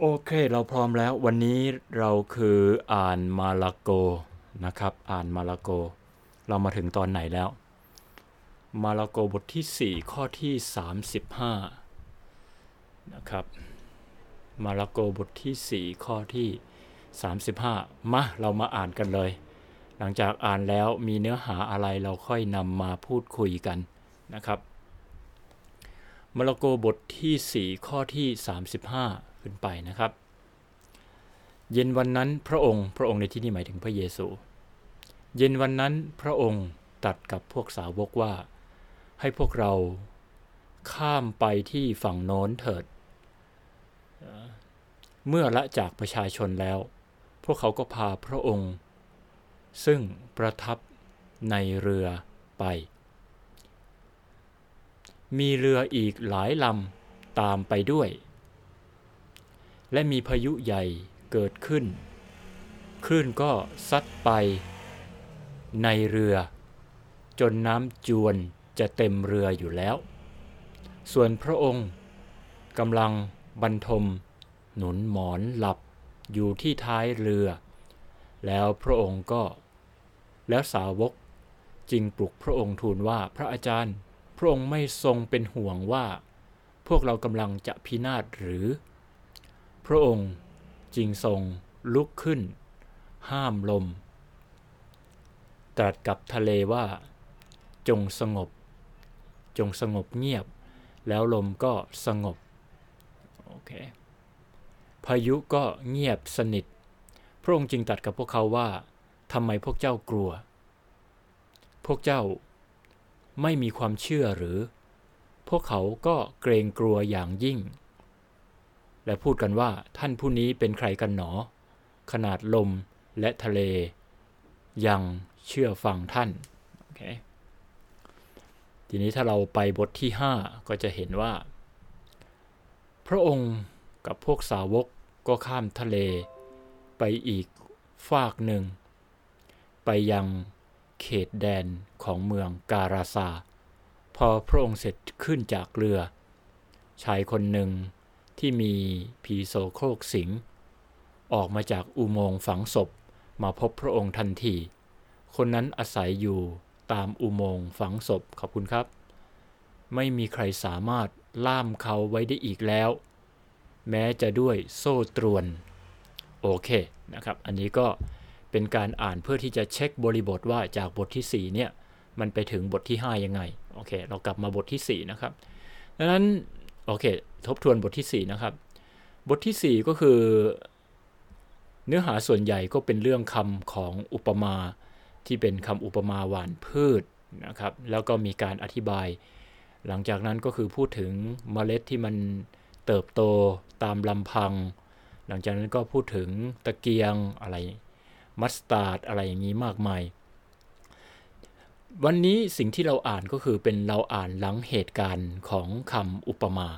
โอเค เราพร้อมแล้ววันนี้เราคืออ่านมาลาโกนะครับ อ่านมาลาโก เรามาถึงตอนไหนแล้ว มาลาโกบทที่ 4 ข้อที่ 35 นะครับ มาลาโกบทที่ 4 ข้อที่ 35 มาเรามาอ่านกันเลย หลังจากอ่านแล้วมีเนื้อหาอะไรเราค่อยนำมาพูดคุยกันนะครับ มาระโกบทที่ 4 ข้อที่ 35 ขึ้นไปนะครับ เย็นวันนั้นพระองค์พระองค์ในที่นี้หมายถึงพระเยซู เย็นวันนั้นพระองค์ตรัสกับพวกสาวกว่า ให้พวกเราข้ามไปที่ฝั่งโน้นเถิด เมื่อละจากประชาชนแล้ว พวกเขาก็พาพระองค์ ซึ่งประทับในเรือไป มีเรืออีกหลายลำตามไปด้วย และมีพายุใหญ่เกิดขึ้น คลื่นก็ซัดไป ในเรือ จนน้ำจวนจะเต็มเรืออยู่แล้ว ส่วนพระองค์กำลังบรรทม หนุนหมอนหลับอยู่ที่ท้ายเรือ แล้วพระองค์ก็ แล้วสาวกจึงปลุกพระองค์ทูลว่าพระอาจารย์ พระองค์ไม่ทรงเป็นห่วงว่า พวกเรากำลังจะพินาศหรือ พระองค์จึงทรงลุกขึ้น ห้ามลม ตรัสกับทะเลว่า จงสงบ จงสงบเงียบ แล้วลมก็สงบโอเคพายุก็เงียบสนิท พระองค์จึงตรัสกับพวกเขาว่าทำไมพวกเจ้ากลัว พวกเจ้าไม่มีความเชื่อหรือ พวกเขาก็เกรงกลัวอย่างยิ่ง และพูดกันว่าท่านผู้นี้เป็นใครกันหนอ ขนาดลมและทะเล ยังเชื่อฟังท่านโอเคทีนี้ถ้าเราไปบทที่ 5 ก็จะเห็นว่า พระองค์กับพวกสาวกก็ข้ามทะเล ไปอีกฝากหนึ่ง ไปยังเขตแดนของเมืองการาซา พอพระองค์เสร็จขึ้นจากเรือ ชายคนหนึ่ง ที่มีผีโสโครกสิง ออกมาจากอุโมงค์ฝังศพมาพบพระองค์ทันที คนนั้นอาศัยอยู่ตามอุโมงค์ฝังศพขอบคุณครับ ไม่มีใครสามารถล่ามเขาไว้ได้อีกแล้ว แม้จะด้วยโซ่ตรวน โอเคนะครับ อันนี้ก็เป็นการอ่านเพื่อที่จะเช็คบริบทว่าจากบทที่ 4 เนี่ย มันไปถึงบทที่ 5 ยังไง โอเค เรากลับมาบทที่ 4 นะครับ ดังนั้น โอเค ทบทวนบทที่ 4 นะครับ บทที่ 4 ก็คือ เนื้อหาส่วนใหญ่ก็เป็นเรื่องคำของอุปมาที่เป็นคำอุปมาหวานพืชนะครับ แล้วก็มีการอธิบาย หลังจากนั้นก็คือพูดถึงเมล็ดที่มันเติบโตตามลำพัง หลังจากนั้นก็พูดถึงตะเกียงอะไร มัสตาร์ดอะไรอย่างนี้มากมาย วันนี้สิ่งที่เราอ่านก็คือเป็นเราอ่านหลังเหตุการณ์ของคำอุปมา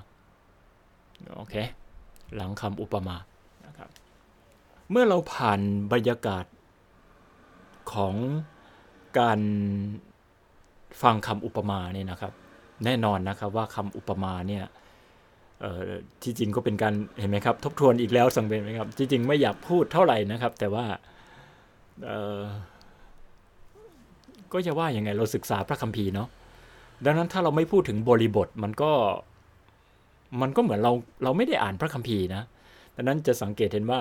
โอเค หลังคำอุปมานะครับ เมื่อเราผ่านบรรยากาศของการฟังคำอุปมาเนี่ยนะครับ แน่นอนนะครับว่าคำอุปมาเนี่ยที่จริงก็เป็นการเห็นไหมครับ ทบทวนอีกแล้วสังเกตไหมครับที่จริงไม่อยากพูดเท่าไหร่นะครับ แต่ว่า ก็จะว่าอยังไงเราศึกษาพระคัมภีร์เนาะดังนั้นถ้าเราไม่พูดถึงบริบทมันก็ มันก็เหมือนเราเราไม่ได้อ่านพระคัมภีร์นะดังนั้นจะสังเกตเห็นว่า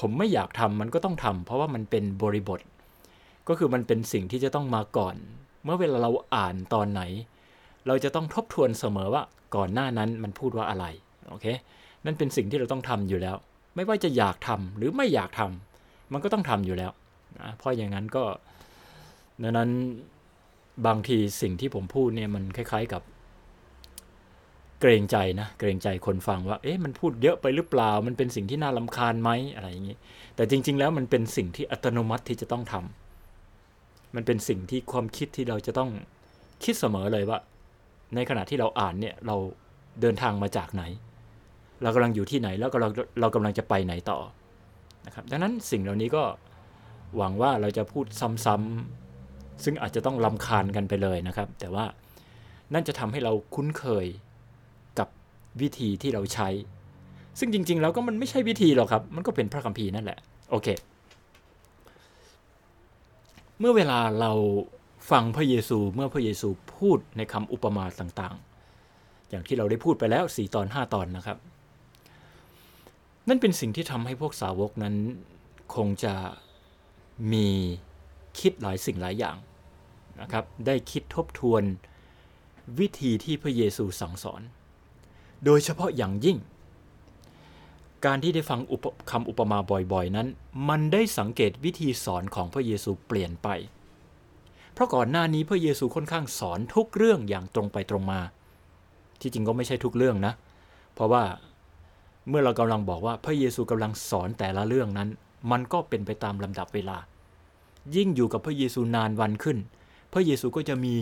ผมไม่อยากทำมันก็ต้องทำเพราะว่ามันเป็นบริบท ก็คือมันเป็นสิ่งที่จะต้องมาก่อน เมื่อเวลาเราอ่านตอนไหน เราจะต้องทบทวนเสมอว่าก่อนหน้านั้นมันพูดว่าอะไรโอเคนั่นเป็นสิ่งที่เราต้องทำอยู่แล้ว ไม่ว่าจะอยากทำหรือไม่อยากทำมันก็ต้องทำอยู่แล้วนะเพราะอย่างนั้นก็ ดังนั้นบางทีสิ่งที่ผมพูดเนี่ยมันคล้าย ๆกับ เกรงใจนะ เกรงใจคนฟังว่า เอ๊ะมันพูดเยอะไปหรือเปล่า มันเป็นสิ่งที่น่าลำคาญไหมอะไรอย่างนี้ แต่จริง ๆ แล้วมันเป็นสิ่งที่อัตโนมัติที่จะต้องทำมันเป็นสิ่งที่ความคิดที่เราจะต้องคิดเสมอเลยว่า ในขณะที่เราอ่านเนี่ยเราเดินทางมาจากไหน เรากำลังอยู่ที่ไหนแล้วก็เราเรากำลังจะไปไหนต่อนะครับดังนั้นสิ่งเหล่านี้ก็หวังว่าเราจะพูดซ้ำๆ ซึ่งอาจจะต้องลำคาญกันไปเลยนะครับ แต่ว่านั่นจะทำให้เราคุ้นเคยกับวิธีที่เราใช้ ซึ่งจริง ๆ แล้วก็มันไม่ใช่วิธีหรอกครับ มันก็เป็นพระคัมภีร์นั่นแหละ โอเค เมื่อเวลาเราฟังพระเยซูเมื่อพระเยซูพูดในคำอุปมาต่างๆ อย่างที่เราได้พูดไปแล้ว 4 ตอน 5 ตอนนะครับ นั่นเป็นสิ่งที่ทำให้พวกสาวกนั้นคงจะมีคิดหลายสิ่งหลายอย่าง นะครับได้คิดทบทวนวิธีที่พระเยซูสั่งสอน โดยเฉพาะอย่างยิ่ง การที่ได้ฟังคำอุปมาบ่อยๆนั้น มันได้สังเกตวิธีสอนของพระเยซูเปลี่ยนไป เพราะก่อนหน้านี้พระเยซูค่อนข้างสอนทุกเรื่องอย่างตรงไปตรงมา ที่จริงก็ไม่ใช่ทุกเรื่องนะ เพราะว่าเมื่อเรากำลังบอกว่าพระเยซูกำลังสอนแต่ละเรื่องนั้น มันก็เป็นไปตามลำดับเวลา ยิ่งอยู่กับพระเยซูนานวันขึ้น พระเยซูก็จะมี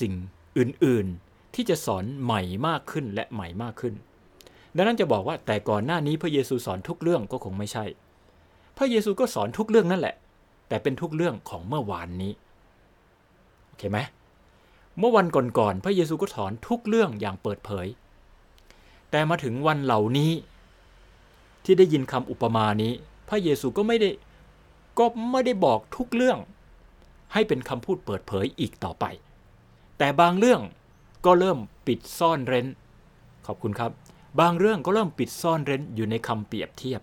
สิ่งอื่นๆ ที่จะสอนใหม่มากขึ้นและใหม่มากขึ้น ดังนั้นจะบอกว่าแต่ก่อนหน้านี้พระเยซูสอนทุกเรื่องก็คงไม่ใช่ พระเยซูก็สอนทุกเรื่องนั่นแหละ แต่เป็นทุกเรื่องของเมื่อวานนี้โอเคไหมเมื่อวันก่อนๆพระเยซูก็สอนทุกเรื่องอย่างเปิดเผย แต่มาถึงวันเหล่านี้ ที่ได้ยินคำอุปมานี้ พระเยซูก็ไม่ได้ก็ไม่ได้บอกทุกเรื่อง ให้เป็นคำพูดเปิดเผยอีกต่อไป แต่บางเรื่องก็เริ่มปิดซ่อนเร้น ขอบคุณครับ บางเรื่องก็เริ่มปิดซ่อนเร้นอยู่ในคำเปรียบเทียบ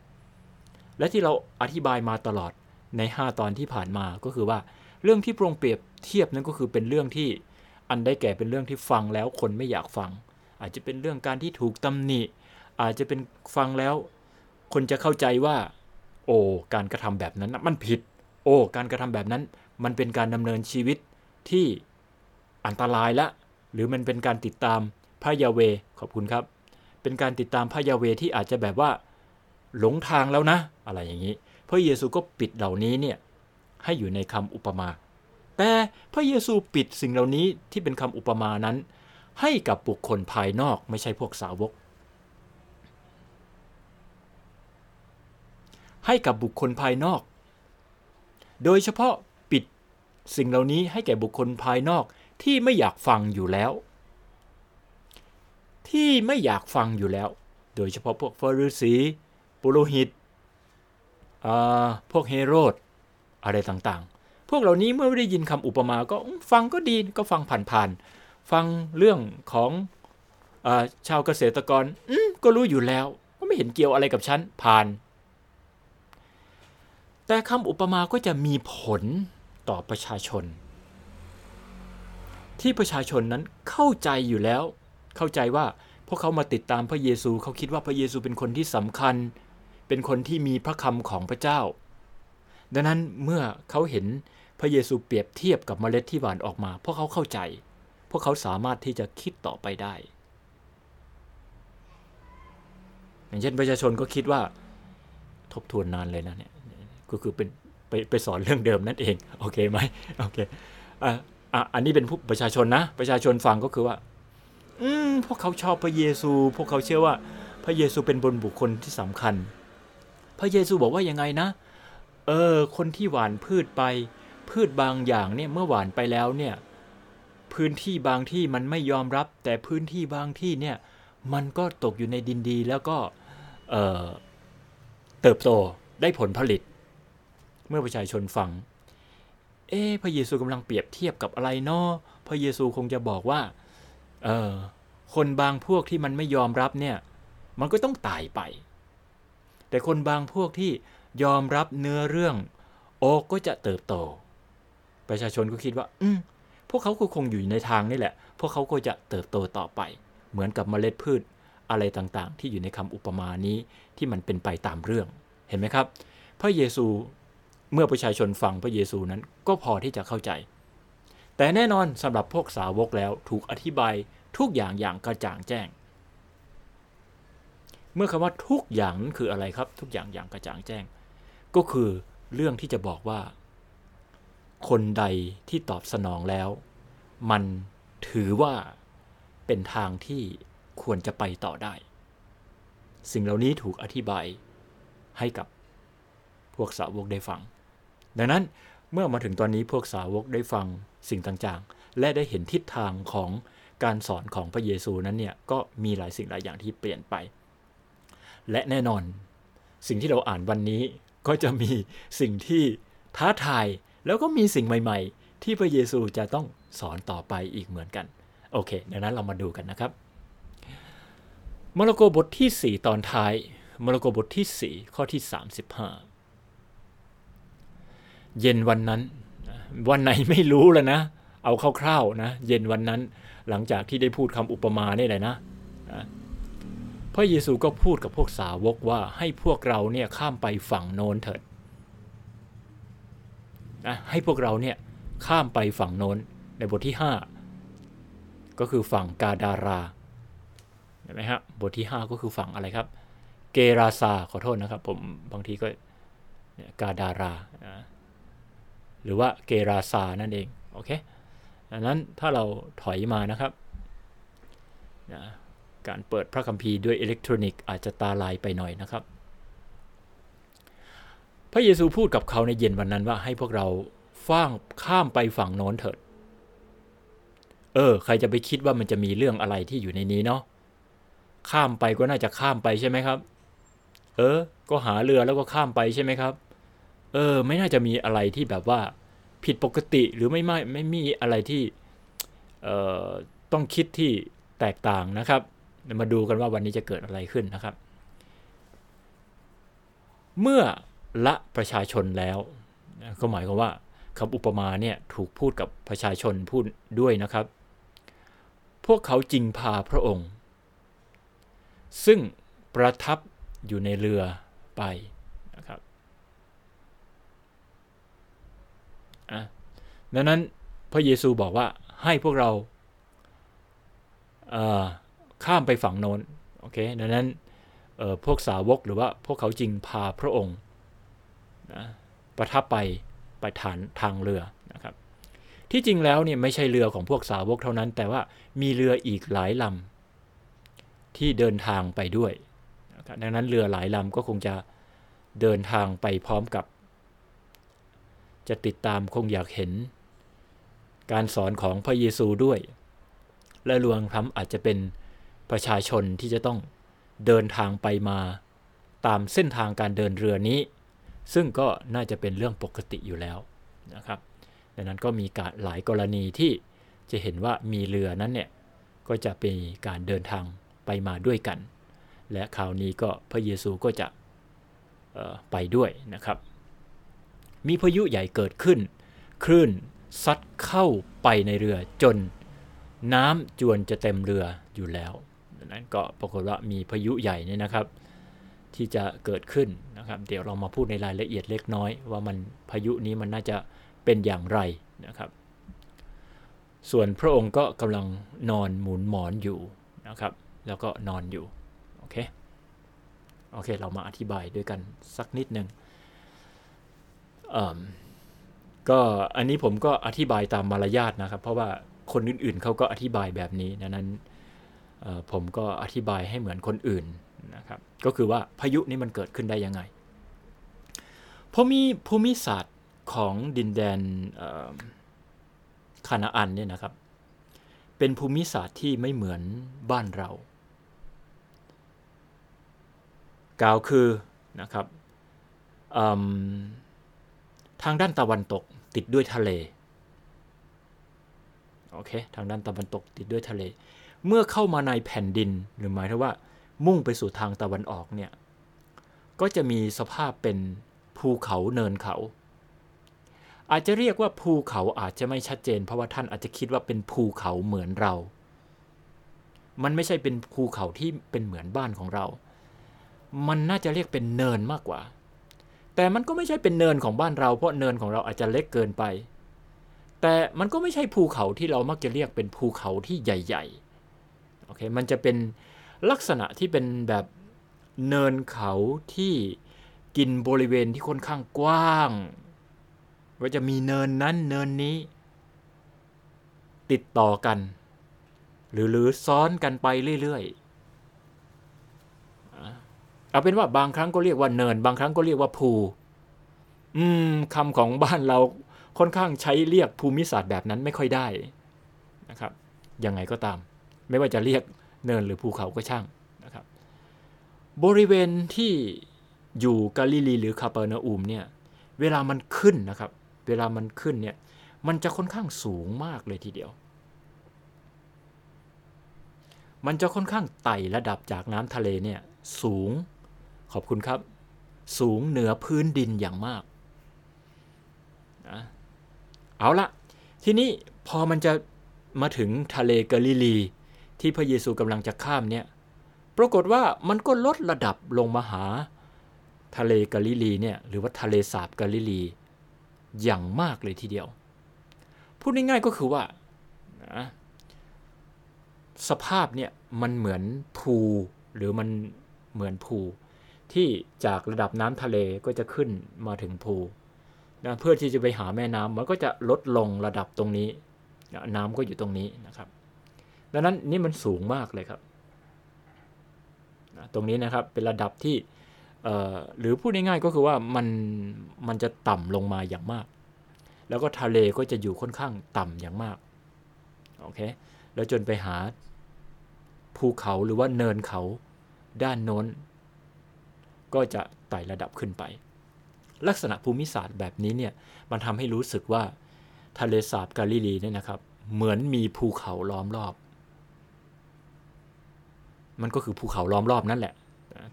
และที่เราอธิบายมาตลอดใน 5 ตอนที่ผ่านมาก็คือว่า เรื่องที่พระองค์เปรียบเทียบนั้นก็คือเป็นเรื่องที่อันได้แก่เป็นเรื่องที่ฟังแล้วคนไม่อยากฟัง อาจจะเป็นเรื่องการที่ถูกตำหนิ อาจจะเป็นฟังแล้ว คนจะเข้าใจว่า โอ้การกระทำแบบนั้นมันผิด โอ้การกระทำแบบนั้น มันเป็นการดำเนินชีวิตที่อันตรายละ หรือมันเป็นการติดตามพระยาเวขอบคุณครับ เป็นการติดตามพระยาเวที่อาจจะแบบว่า หลงทางแล้วนะ อะไรอย่างนี้ พระเยซูก็ปิดเหล่านี้เนี่ยให้อยู่ในคำอุปมา แต่พระเยซูปิดสิ่งเหล่านี้ที่เป็นคำอุปมานั้น ให้กับบุคคลภายนอกไม่ใช่พวกสาวก ให้กับบุคคลภายนอก โดยเฉพาะ สิ่งเหล่านี้ให้แก่บุคคลภายนอกที่ไม่อยากฟังอยู่แล้ว ที่ไม่อยากฟังอยู่แล้ว โดยเฉพาะพวกฟาริสีปุโรหิตพวกเฮโรดอะไรต่างๆ พวกเหล่านี้เมื่อได้ยินคำอุปมาก็ฟังก็ดีก็ฟังผ่านๆ ฟังเรื่องของอชาวเกษตรกรก็รู้อยู่แล้ว ก็ไม่เห็นเกี่ยวอะไรกับฉันผ่าน แต่คำอุปมาก็จะมีผล ต่อประชาชน ที่ประชาชนนั้นเข้าใจอยู่แล้ว เข้าใจว่าพวกเขามาติดตามพระเยซูเขาคิดว่าพระเยซูเป็นคนที่สำคัญ เป็นคนที่มีพระคำของพระเจ้า ดังนั้นเมื่อเขาเห็นพระเยซูเปรียบเทียบกับเมล็ดที่หวานออกมา พวกเขาเข้าใจ พวกเขาสามารถที่จะคิดต่อไปได้ อย่างเช่นประชาชนก็คิดว่าทบทวนนานเลยนะเนี่ยก็คือเป็น ไปไปสอนเรื่องเดิมนั่นเองโอเคไหมโอเคอะอะอันนี้เป็นผู้ประชาชนนะ ประชาชนฟังก็คือว่า อืมพวกเขาชอบพระเยซู พวกเขาเชื่อว่า พระเยซูเป็นบนบุคคลที่สำคัญ พระเยซูบอกว่ายังไงนะ เออ คนที่หวานพืชไป พืชบางอย่างเนี่ยเมื่อหวานไปแล้วเนี่ยพื้นที่บางที่มันไม่ยอมรับ แต่พื้นที่บางที่เนี่ยมันก็ตกอยู่ในดินดีแล้วก็เออเติบโตได้ผลผลิต เมื่อประชาชนฟัง เอ๊พระเยซูกำลังเปรียบเทียบกับอะไรเนาะพระเยซูคงจะบอกว่า เออคนบางพวกที่มันไม่ยอมรับเนี่ย มันก็ต้องตายไป แต่คนบางพวกที่ยอมรับเนื้อเรื่อง โอกก็จะเติบโต ประชาชนก็คิดว่า อืมพวกเขาก็คงอยู่ในทางนี่แหละ พวกเขาก็จะเติบโตต่อไป เหมือนกับเมล็ดพืชอะไรต่างๆ ที่อยู่ในคำอุปมานี้ที่มันเป็นไปตามเรื่อง เห็นไหมครับ พระเยซู เมื่อประชาชนฟังพระเยซูนั้นก็พอที่จะเข้าใจ แต่แน่นอนสำหรับพวกสาวกแล้วถูกอธิบายทุกอย่างอย่างกระจ่างแจ้ง เมื่อคำว่าทุกอย่างนั้นคืออะไรครับ ทุกอย่างอย่างกระจ่างแจ้ง ก็คือเรื่องที่จะบอกว่า คนใดที่ตอบสนองแล้ว มันถือว่าเป็นทางที่ควรจะไปต่อได้ สิ่งเหล่านี้ถูกอธิบายให้กับพวกสาวกได้ฟัง ดังนั้นเมื่อมาถึงตอนนี้พวกสาวกได้ฟังสิ่งต่างๆ และได้เห็นทิศทางของการสอนของพระเยซูนั้นเนี่ยก็มีหลายสิ่งหลายอย่างที่เปลี่ยนไป และแน่นอน สิ่งที่เราอ่านวันนี้ก็จะมีสิ่งที่ท้าทายแล้วก็มีสิ่งใหม่ ๆ ที่พระเยซูจะต้องสอนต่อไปอีกเหมือนกัน โอเคดังนั้นเรามาดูกันนะครับมาระโกบทที่ 4 ตอนท้ายมาระโกบทที่ 4 ข้อที่ 35 เย็นวันนั้น วันไหนไม่รู้แล้วนะ เอาคร่าวๆนะ เย็นวันนั้น หลังจากที่ได้พูดคำอุปมาเนี่ยแหละนะ พระเยซูก็พูดกับพวกสาวกว่าให้พวกเราเนี่ยข้ามไปฝั่งโน้นเถิดนะให้พวกเราเนี่ยข้ามไปฝั่งโน้นในบทที่ 5 ก็คือฝั่งกาดาราเห็นไหมฮะบทที่ 5 ก็คือฝั่งอะไรครับ เกราซาขอโทษนะครับ ผมบางทีก็กาดารานะ หรือว่าเกราซานั่นเอง โอเคดังนั้นถ้าเราถอยมานะครับนะการเปิดพระคัมภีร์ด้วยอิเล็กทรอนิกส์อาจจะตาลายไปหน่อยนะครับ พระเยซูพูดกับเขาในเย็นวันนั้นว่าให้พวกเราฟ้างข้ามไปฝั่งโน้นเถิด เออ ใครจะไปคิดว่ามันจะมีเรื่องอะไรที่อยู่ในนี้เนาะ ข้ามไปก็น่าจะข้ามไปใช่ไหมครับ เออ ก็หาเรือแล้วก็ข้ามไปใช่ไหมครับ เออ ไม่น่าจะมีอะไรที่แบบว่าผิดปกติหรือไม่ไม่ไม่มีอะไรที่เอ่อต้องคิดที่แตกต่างนะครับมาดูกันว่าวันนี้จะเกิดอะไรขึ้นนะครับ เมื่อละประชาชนแล้ว ก็หมายความว่าคำอุปมาเนี่ยถูกพูดกับประชาชนพูดด้วยนะครับ พวกเขาจริงพาพระองค์ ซึ่งประทับอยู่ในเรือไปนะครับ ดังนั้นพระเยซูบอกว่าให้พวกเราข้ามไปฝั่งโน้นโอเคดังนั้นพวกสาวกหรือว่าพวกเขาจริงพาพระองค์นะประทับไปไปฐานทางเรือนะครับ ที่จริงแล้วเนี่ยไม่ใช่เรือของพวกสาวกเท่านั้น แต่ว่ามีเรืออีกหลายลำที่เดินทางไปด้วยดังนั้นเรือหลายลำก็คงจะเดินทางไปพร้อมกับ จะติดตามคงอยากเห็น การสอนของพระเยซูด้วย และรวมทั้งอาจจะเป็นประชาชนที่จะต้องเดินทางไปมาตามเส้นทางการเดินเรือนี้ ซึ่งก็น่าจะเป็นเรื่องปกติอยู่แล้วนะครับ ดังนั้นก็มีการหลายกรณีที่จะเห็นว่ามีเรือนั้นเนี่ยก็จะเป็นการเดินทางไปมาด้วยกัน และคราวนี้ก็พระเยซูก็จะไปด้วยนะครับ มีพายุใหญ่เกิดขึ้น คลื่นซัดเข้าไปในเรือจนน้ำจวนจะเต็มเรืออยู่แล้วนั้นก็ปรากฏว่ามีพายุใหญ่เนี่ยนะครับ ที่จะเกิดขึ้นนะครับ เดี๋ยวเรามาพูดในรายละเอียดเล็กน้อย ว่ามันพายุนี้มันน่าจะเป็นอย่างไรนะครับ ส่วนพระองค์ก็กำลังนอนหมุนหมอนอยู่นะครับ แล้วก็นอนอยู่ โอเค โอเค เรามาอธิบายด้วยกันสักนิดหนึ่ง ก็อันนี้ผมก็อธิบายตามมารยาทนะครับ เพราะว่าคนอื่นๆเขาก็อธิบายแบบนี้ดังนั้นผมก็อธิบายให้เหมือนคนอื่นนะครับ ก็คือว่าพายุนี้มันเกิดขึ้นได้ยังไงพราะมีภูมิศาสตร์ของดินแดนคานาอันเนี่ยนะครับ เป็นภูมิศาสตร์ที่ไม่เหมือนบ้านเรา กล่าวคือนะครับ ทางด้านตะวันตกติดด้วยทะเล โอเค ทางด้านตะวันตกติดด้วยทะเล เมื่อเข้ามาในแผ่นดินหรือหมายถึงว่ามุ่งไปสู่ทางตะวันออกเนี่ย ก็จะมีสภาพเป็นภูเขาเนินเขา อาจจะเรียกว่าภูเขาอาจจะไม่ชัดเจน เพราะว่าท่านอาจจะคิดว่าเป็นภูเขาเหมือนเรา มันไม่ใช่เป็นภูเขาที่เป็นเหมือนบ้านของเรา มันน่าจะเรียกเป็นเนินมากกว่า แต่มันก็ไม่ใช่เป็นเนินของบ้านเรา เพราะเนินของเราอาจจะเล็กเกินไป แต่มันก็ไม่ใช่ภูเขาที่เรามักจะเรียกเป็นภูเขาที่ใหญ่ๆ โอเค มันจะเป็นลักษณะที่เป็นแบบเนินเขาที่กินบริเวณที่ค่อนข้างกว้าง ว่าจะมีเนินนั้นเนินนี้ ติดต่อกัน หรือหรือซ้อนกันไปเรื่อยๆ เอาเป็นว่าบางครั้งก็เรียกว่าเนิน บางครั้งก็เรียกว่าภู อืมคำของบ้านเราค่อนข้างใช้เรียกภูมิศาสตร์แบบนั้นไม่ค่อยได้นะครับ ยังไงก็ตาม ไม่ว่าจะเรียกเนินหรือภูเขาก็ช่างนะครับ บริเวณที่อยู่กาลิลีหรือคาเปอร์นาอูมเนี่ยเวลามันขึ้นนะครับ เวลามันขึ้นเนี่ยมันจะค่อนข้างสูงมากเลยทีเดียว มันจะค่อนข้างไต่ระดับจากน้ำทะเลเนี่ยสูง ขอบคุณครับ สูงเหนือพื้นดินอย่างมากนะเอาละทีนี้พอมันจะมาถึงทะเลกาลิลี ที่พระเยซูกำลังจะข้ามเนี่ยปรากฏว่ามันก็ลดระดับลงมาหาทะเลกาลิลีเนี่ยหรือว่าทะเลสาบกาลิลี อย่างมากเลยทีเดียว พูดง่ายๆก็คือว่านะสภาพเนี่ยมันเหมือนภูหรือมันเหมือนภู ที่จากระดับน้ำทะเลก็จะขึ้นมาถึงภูนะเพื่อที่จะไปหาแม่น้ำมันก็จะลดลงระดับตรงนี้นะน้ำก็อยู่ตรงนี้นะครับ ดังนั้นนี่มันสูงมากเลยครับนะตรงนี้นะครับเป็นระดับที่หรือพูดง่ายๆก็คือว่ามันมันจะต่ำลงมาอย่างมาก แล้วก็ทะเลก็จะอยู่ค่อนข้างต่ำอย่างมากโอเคแล้วจนไปหาภูเขาหรือว่าเนินเขาด้านโน้น ก็จะไต่ระดับขึ้นไป ลักษณะภูมิศาสตร์แบบนี้เนี่ยมันทำให้รู้สึกว่าทะเลสาบกาลิลีเนี่ยนะครับ เหมือนมีภูเขาล้อมรอบ มันก็คือภูเขาล้อมรอบนั่นแหละ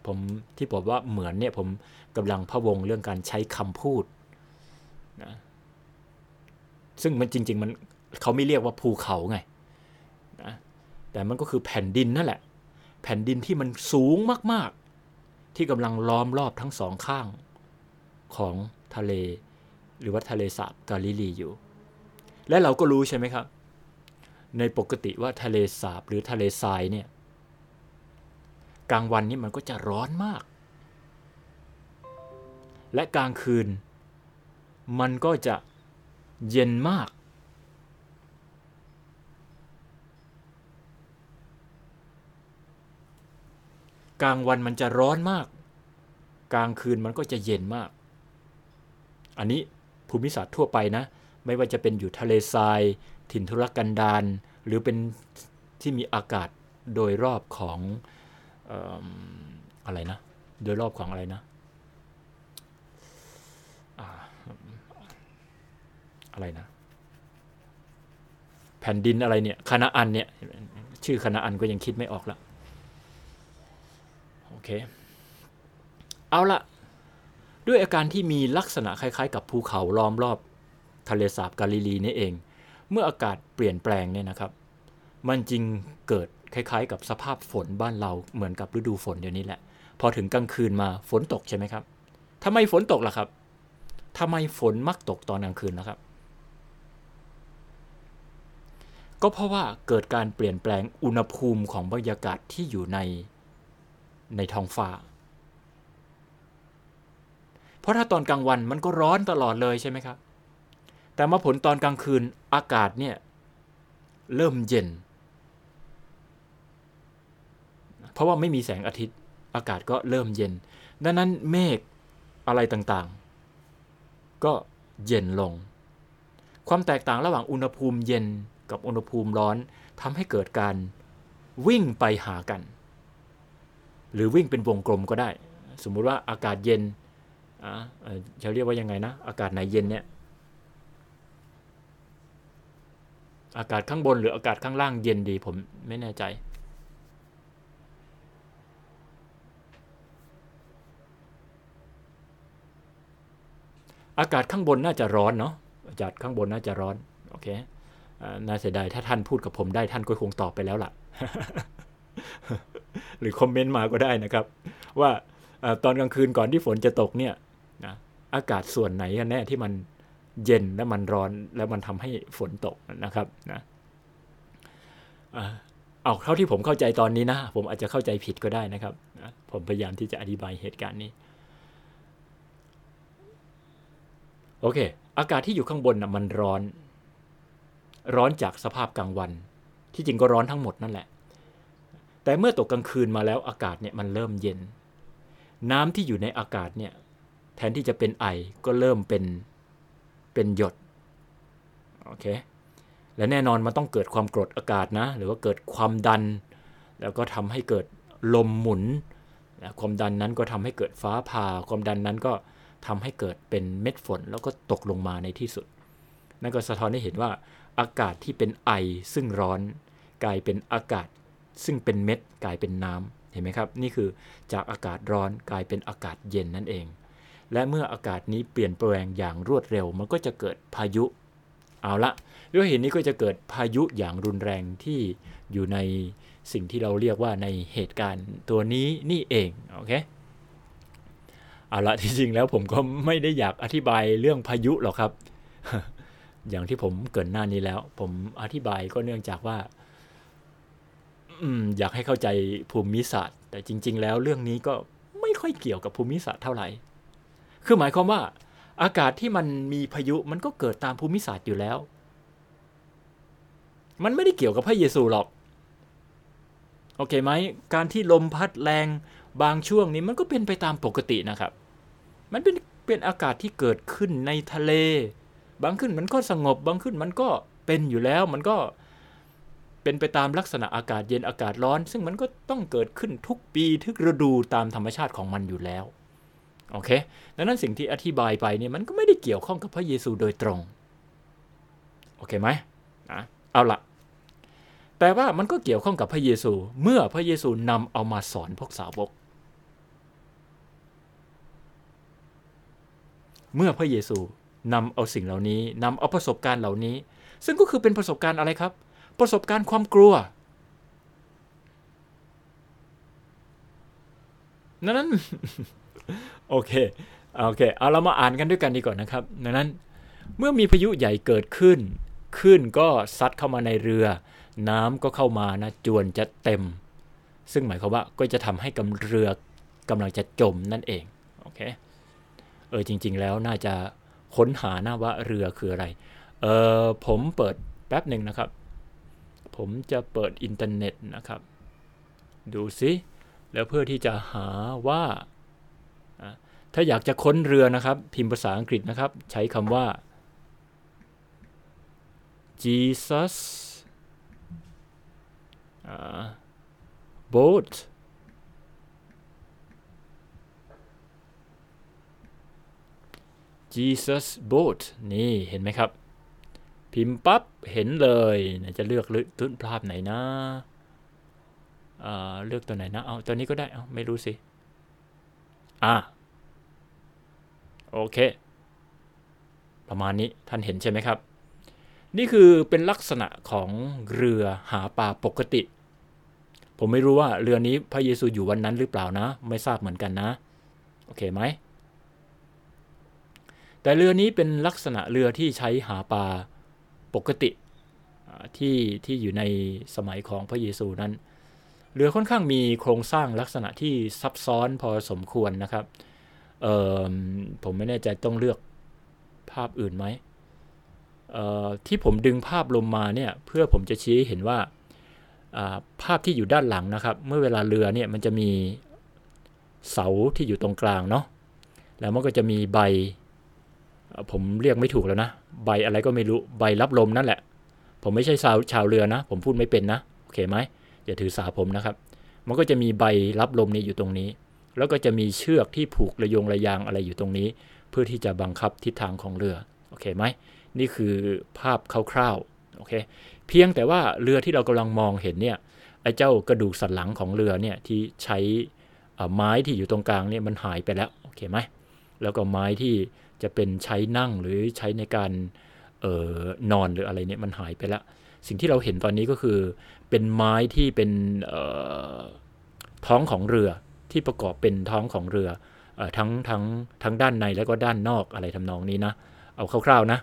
ผมที่บอกว่าเหมือนเนี่ยผมกำลังพะวงเรื่องการใช้คำพูดนะซึ่งมันจริง ๆ มันเขาไม่เรียกว่าภูเขาไงนะแต่มันก็คือแผ่นดินนั่นแหละ แผ่นดินที่มันสูงมากๆ ที่กำลังล้อมรอบทั้งสองข้างของทะเล หรือว่าทะเลสาบกาลิลีอยู่ และเราก็รู้ใช่ไหมครับ ในปกติว่าทะเลสาบหรือทะเลทรายเนี่ยกลางวันนี้มันก็จะร้อนมาก และกลางคืน มันก็จะเย็นมาก กลางวันมันจะร้อนมาก กลางคืนมันก็จะเย็นมาก อันนี้ภูมิศาสตร์ทั่วไปนะ ไม่ว่าจะเป็นอยู่ทะเลทราย ถิ่นทุรกันดารหรือเป็นที่มีอากาศโดยรอบของอะไรนะ โดยรอบของอะไรนะอะไรนะ แผ่นดินอะไรเนี่ยคณะอันเนี่ย ชื่อคณะอันก็ยังคิดไม่ออกละ อเค เอาละด้วยอาการที่มีลักษณะคล้ายๆ กับภูเขาล้อมรอบทะเลสาบกาลิลีนี่เอง เมื่ออากาศเปลี่ยนแปลงเนี่ยนะครับ มันจึงเกิดคล้ายๆ กับสภาพฝนบ้านเราเหมือนกับฤดูฝนเดี๋ยวนี้แหละ พอถึงกลางคืนมาฝนตกใช่ไหมครับทำไมฝนตกล่ะครับทำไมฝนมักตกตอนกลางคืนนะครับ ก็เพราะว่าเกิดการเปลี่ยนแปลงอุณหภูมิของบรรยากาศที่อยู่ใน ในท้องฟ้า เพราะถ้าตอนกลางวันมันก็ร้อนตลอดเลยใช่ไหมครับ แต่มาผลตอนกลางคืนอากาศเนี่ยเริ่มเย็น เพราะว่าไม่มีแสงอาทิตย์อากาศก็เริ่มเย็น ดังนั้นเมฆอะไรต่างๆ ก็เย็นลง ความแตกต่างระหว่างอุณหภูมิเย็นกับอุณหภูมิร้อนทำให้เกิดการวิ่งไปหากัน หรือวิ่งเป็นวงกลมก็ได้ สมมุติว่าอากาศเย็นอ่าจะเรียกว่ายังไงนะ อากาศไหนเย็นเนี่ย อากาศข้างบนหรืออากาศข้างล่างเย็นดีผมไม่แน่ใจอากาศข้างบนน่าจะร้อนเนาะอากาศข้างบนน่าจะร้อน โอเคน่าเสียดายถ้าท่านพูดกับผมได้ท่านก็คงตอบไปแล้วล่ะ หรือคอมเมนต์มาก็ได้นะครับ ว่าตอนกลางคืนก่อนที่ฝนจะตกเนี่ยนะอากาศส่วนไหนกันแน่ที่มันเย็นและมันร้อนแล้วมันทำให้ฝนตกนะครับนะเอาเท่าที่ผมเข้าใจตอนนี้นะ ผมอาจจะเข้าใจผิดก็ได้นะครับผมพยายามที่จะอธิบายเหตุการณ์นี้ โอเค อากาศที่อยู่ข้างบนนะมันร้อน ร้อนจากสภาพกลางวัน ที่จริงก็ร้อนทั้งหมดนั่นแหละ แต่เมื่อตกกลางคืนมาแล้วอากาศเนี่ยมันเริ่มเย็น น้ำที่อยู่ในอากาศเนี่ยแทนที่จะเป็นไอก็เริ่มเป็นเป็นหยดโอเคและแน่นอนมันต้องเกิดความกรดอากาศนะ หรือว่าเกิดความดัน แล้วก็ทำให้เกิดลมหมุนนะความดันนั้นก็ทำให้เกิดฟ้าผ่า ความดันนั้นก็ทำให้เกิดเป็นเม็ดฝน แล้วก็ตกลงมาในที่สุด นั่นก็สะท้อนให้เห็นว่าอากาศที่เป็นไอซึ่งร้อน กลายเป็นอากาศ ซึ่งเป็นเม็ดกลายเป็นน้ำเห็นไหมครับ นี่คือจากอากาศร้อนกลายเป็นอากาศเย็นนั่นเอง และเมื่ออากาศนี้เปลี่ยนแปลงอย่างรวดเร็ว มันก็จะเกิดพายุ เอาละด้วยเหตุนี้ก็จะเกิดพายุอย่างรุนแรงที่อยู่ในสิ่งที่เราเรียกว่าในเหตุการณ์ตัวนี้นี่เองโอเคเอาละที่จริงแล้วผมก็ไม่ได้อยากอธิบายเรื่องพายุหรอกครับ อย่างที่ผมเกินหน้านี้แล้ว ผมอธิบายก็เนื่องจากว่า อยากให้เข้าใจภูมิศาสตร์ แต่จริง ๆ แล้วเรื่องนี้ก็ไม่ค่อยเกี่ยวกับภูมิศาสตร์เท่าไหร่ คือหมายความว่า อากาศที่มันมีพายุมันก็เกิดตามภูมิศาสตร์อยู่แล้ว มันไม่ได้เกี่ยวกับพระเยซูหรอก โอเคไหม การที่ลมพัดแรงบางช่วงนี้มันก็เป็นไปตามปกตินะครับ มันเป็นเป็นอากาศที่เกิดขึ้นในทะเล บางขึ้นมันก็สงบบางขึ้นมันก็เป็นอยู่แล้ว มันก็ เป็นไปตามลักษณะอากาศเย็นอากาศร้อน ซึ่งมันก็ต้องเกิดขึ้นทุกปีทุกฤดูตามธรรมชาติของมันอยู่แล้วโอเคดังนั้นสิ่งที่อธิบายไปเนี่ยมันก็ไม่ได้เกี่ยวข้องกับพระเยซูโดยตรงโอเคไหมนะเอาละแต่ว่ามันก็เกี่ยวข้องกับพระเยซู เมื่อพระเยซูนำเอามาสอนพวกสาวก เมื่อพระเยซูนำเอาสิ่งเหล่านี้นำเอาประสบการณ์เหล่านี้ ซึ่งก็คือเป็นประสบการณ์อะไรครับ ประสบการณ์ความกลัว นั้น โอเค โอเค เอาเรามาอ่านกันด้วยกันดีก่อนนะครับดังนั้น เมื่อมีพายุใหญ่เกิดขึ้นขึ้นก็ซัดเข้ามาในเรือ น้ำก็เข้ามานะจวนจะเต็ม ซึ่งหมายความว่าก็จะทำให้กำเรือกำลังจะจมนั่นเอง โอเค เออจริง ๆ แล้วน่าจะค้นหานะว่าเรือคืออะไร เออผมเปิดแป๊บหนึ่งนะครับ ผมจะเปิดอินเทอร์เน็ตนะครับ ดูซิแล้วเพื่อที่จะหาว่า ถ้าอยากจะค้นเรือนะครับ พิมพ์ภาษาอังกฤษนะครับ ใช้คำว่า Jesus uh, boat Jesus boat นี่เห็นไหมครับ พิมพ์ปั๊บเห็นเลยจะเลือกตื้นภาพไหนนะเลือกตัวไหนนะเอาตัวนี้ก็ได้เอาไม่รู้สิอะโอเค ประมาณนี้ท่านเห็นใช่ไหมครับ นี่คือเป็นลักษณะของเรือหาปลาปกติ ผมไม่รู้ว่าเรือนี้พระเยซูอยู่วันนั้นหรือเปล่านะ ไม่ทราบเหมือนกันนะ โอเคไหมแต่เรือนี้เป็นลักษณะเรือที่ใช้หาปลา ปกติที่ที่อยู่ในสมัยของพระเยซูนั้นเรือค่อนข้างมีโครงสร้างลักษณะที่ซับซ้อนพอสมควรนะครับผมไม่แน่ใจต้องเลือกภาพอื่นไหมที่ผมดึงภาพลงมาเนี่ยเพื่อผมจะชี้เห็นว่าภาพที่อยู่ด้านหลังนะครับ เมื่อเวลาเรือเนี่ยมันจะมีเสาที่อยู่ตรงกลางเนาะแล้วมันก็จะมีใบ ผมเรียกไม่ถูกแล้วนะ ใบอะไรก็ไม่รู้ใบรับลมนั่นแหละ ผมไม่ใช่ชาวชาวเรือนะ ผมพูดไม่เป็นนะโอเคไหมอย่าถือสาผมนะครับ มันก็จะมีใบรับลมนี่อยู่ตรงนี้ แล้วก็จะมีเชือกที่ผูกระยงระยางอะไรอยู่ตรงนี้ เพื่อที่จะบังคับทิศทางของเรือโอเคไหมนี่คือภาพคร่าวๆโอเคเพียงแต่ว่าเรือที่เรากำลังมองเห็นเนี่ยไอ้เจ้ากระดูกสันหลังของเรือเนี่ยที่ใช้ไม้ที่อยู่ตรงกลางเนี่ยมันหายไปแล้วโอเคไหมแล้วก็ไม้ที่ จะเป็นใช้นั่งหรือใช้ในการออนอนหรืออะไรเนี่ยมันหายไปแล้วสิ่งที่เราเห็นตอนนี้ก็คือเป็นไม้ที่เป็นท้องของเรือที่ประกอบเป็นท้องของเรืออทั้งทั้งทั้งด้านในแล้วก็ด้านนอกอะไรทำนองนี้นะ เอาคร่าวๆนะ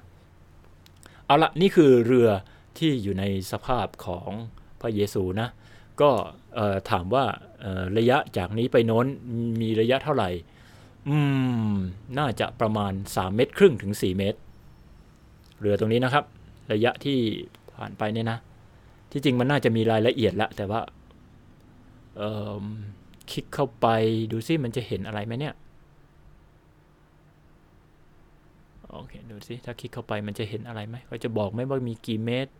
เอาละนี่คือเรือที่อยู่ในสภาพของพระเยซูนะ ก็ถามว่าระยะจากนี้ไปโน้นมีระยะเท่าไหร่ อืม น่าจะประมาณ 3 เมตรครึ่งถึง 4 เมตร เรือตรงนี้นะครับ ระยะที่ผ่านไปเนี่ยนะ ที่จริงมันน่าจะมีรายละเอียดล้วแต่ว่าคลิกเข้าไปดูซิมันจะเห็นอะไรไหมเนี่ย โอเค ดูซิถ้าคลิกเข้าไปมันจะเห็นอะไรไหมเขาจะบอกไหมว่ามีกี่เมตร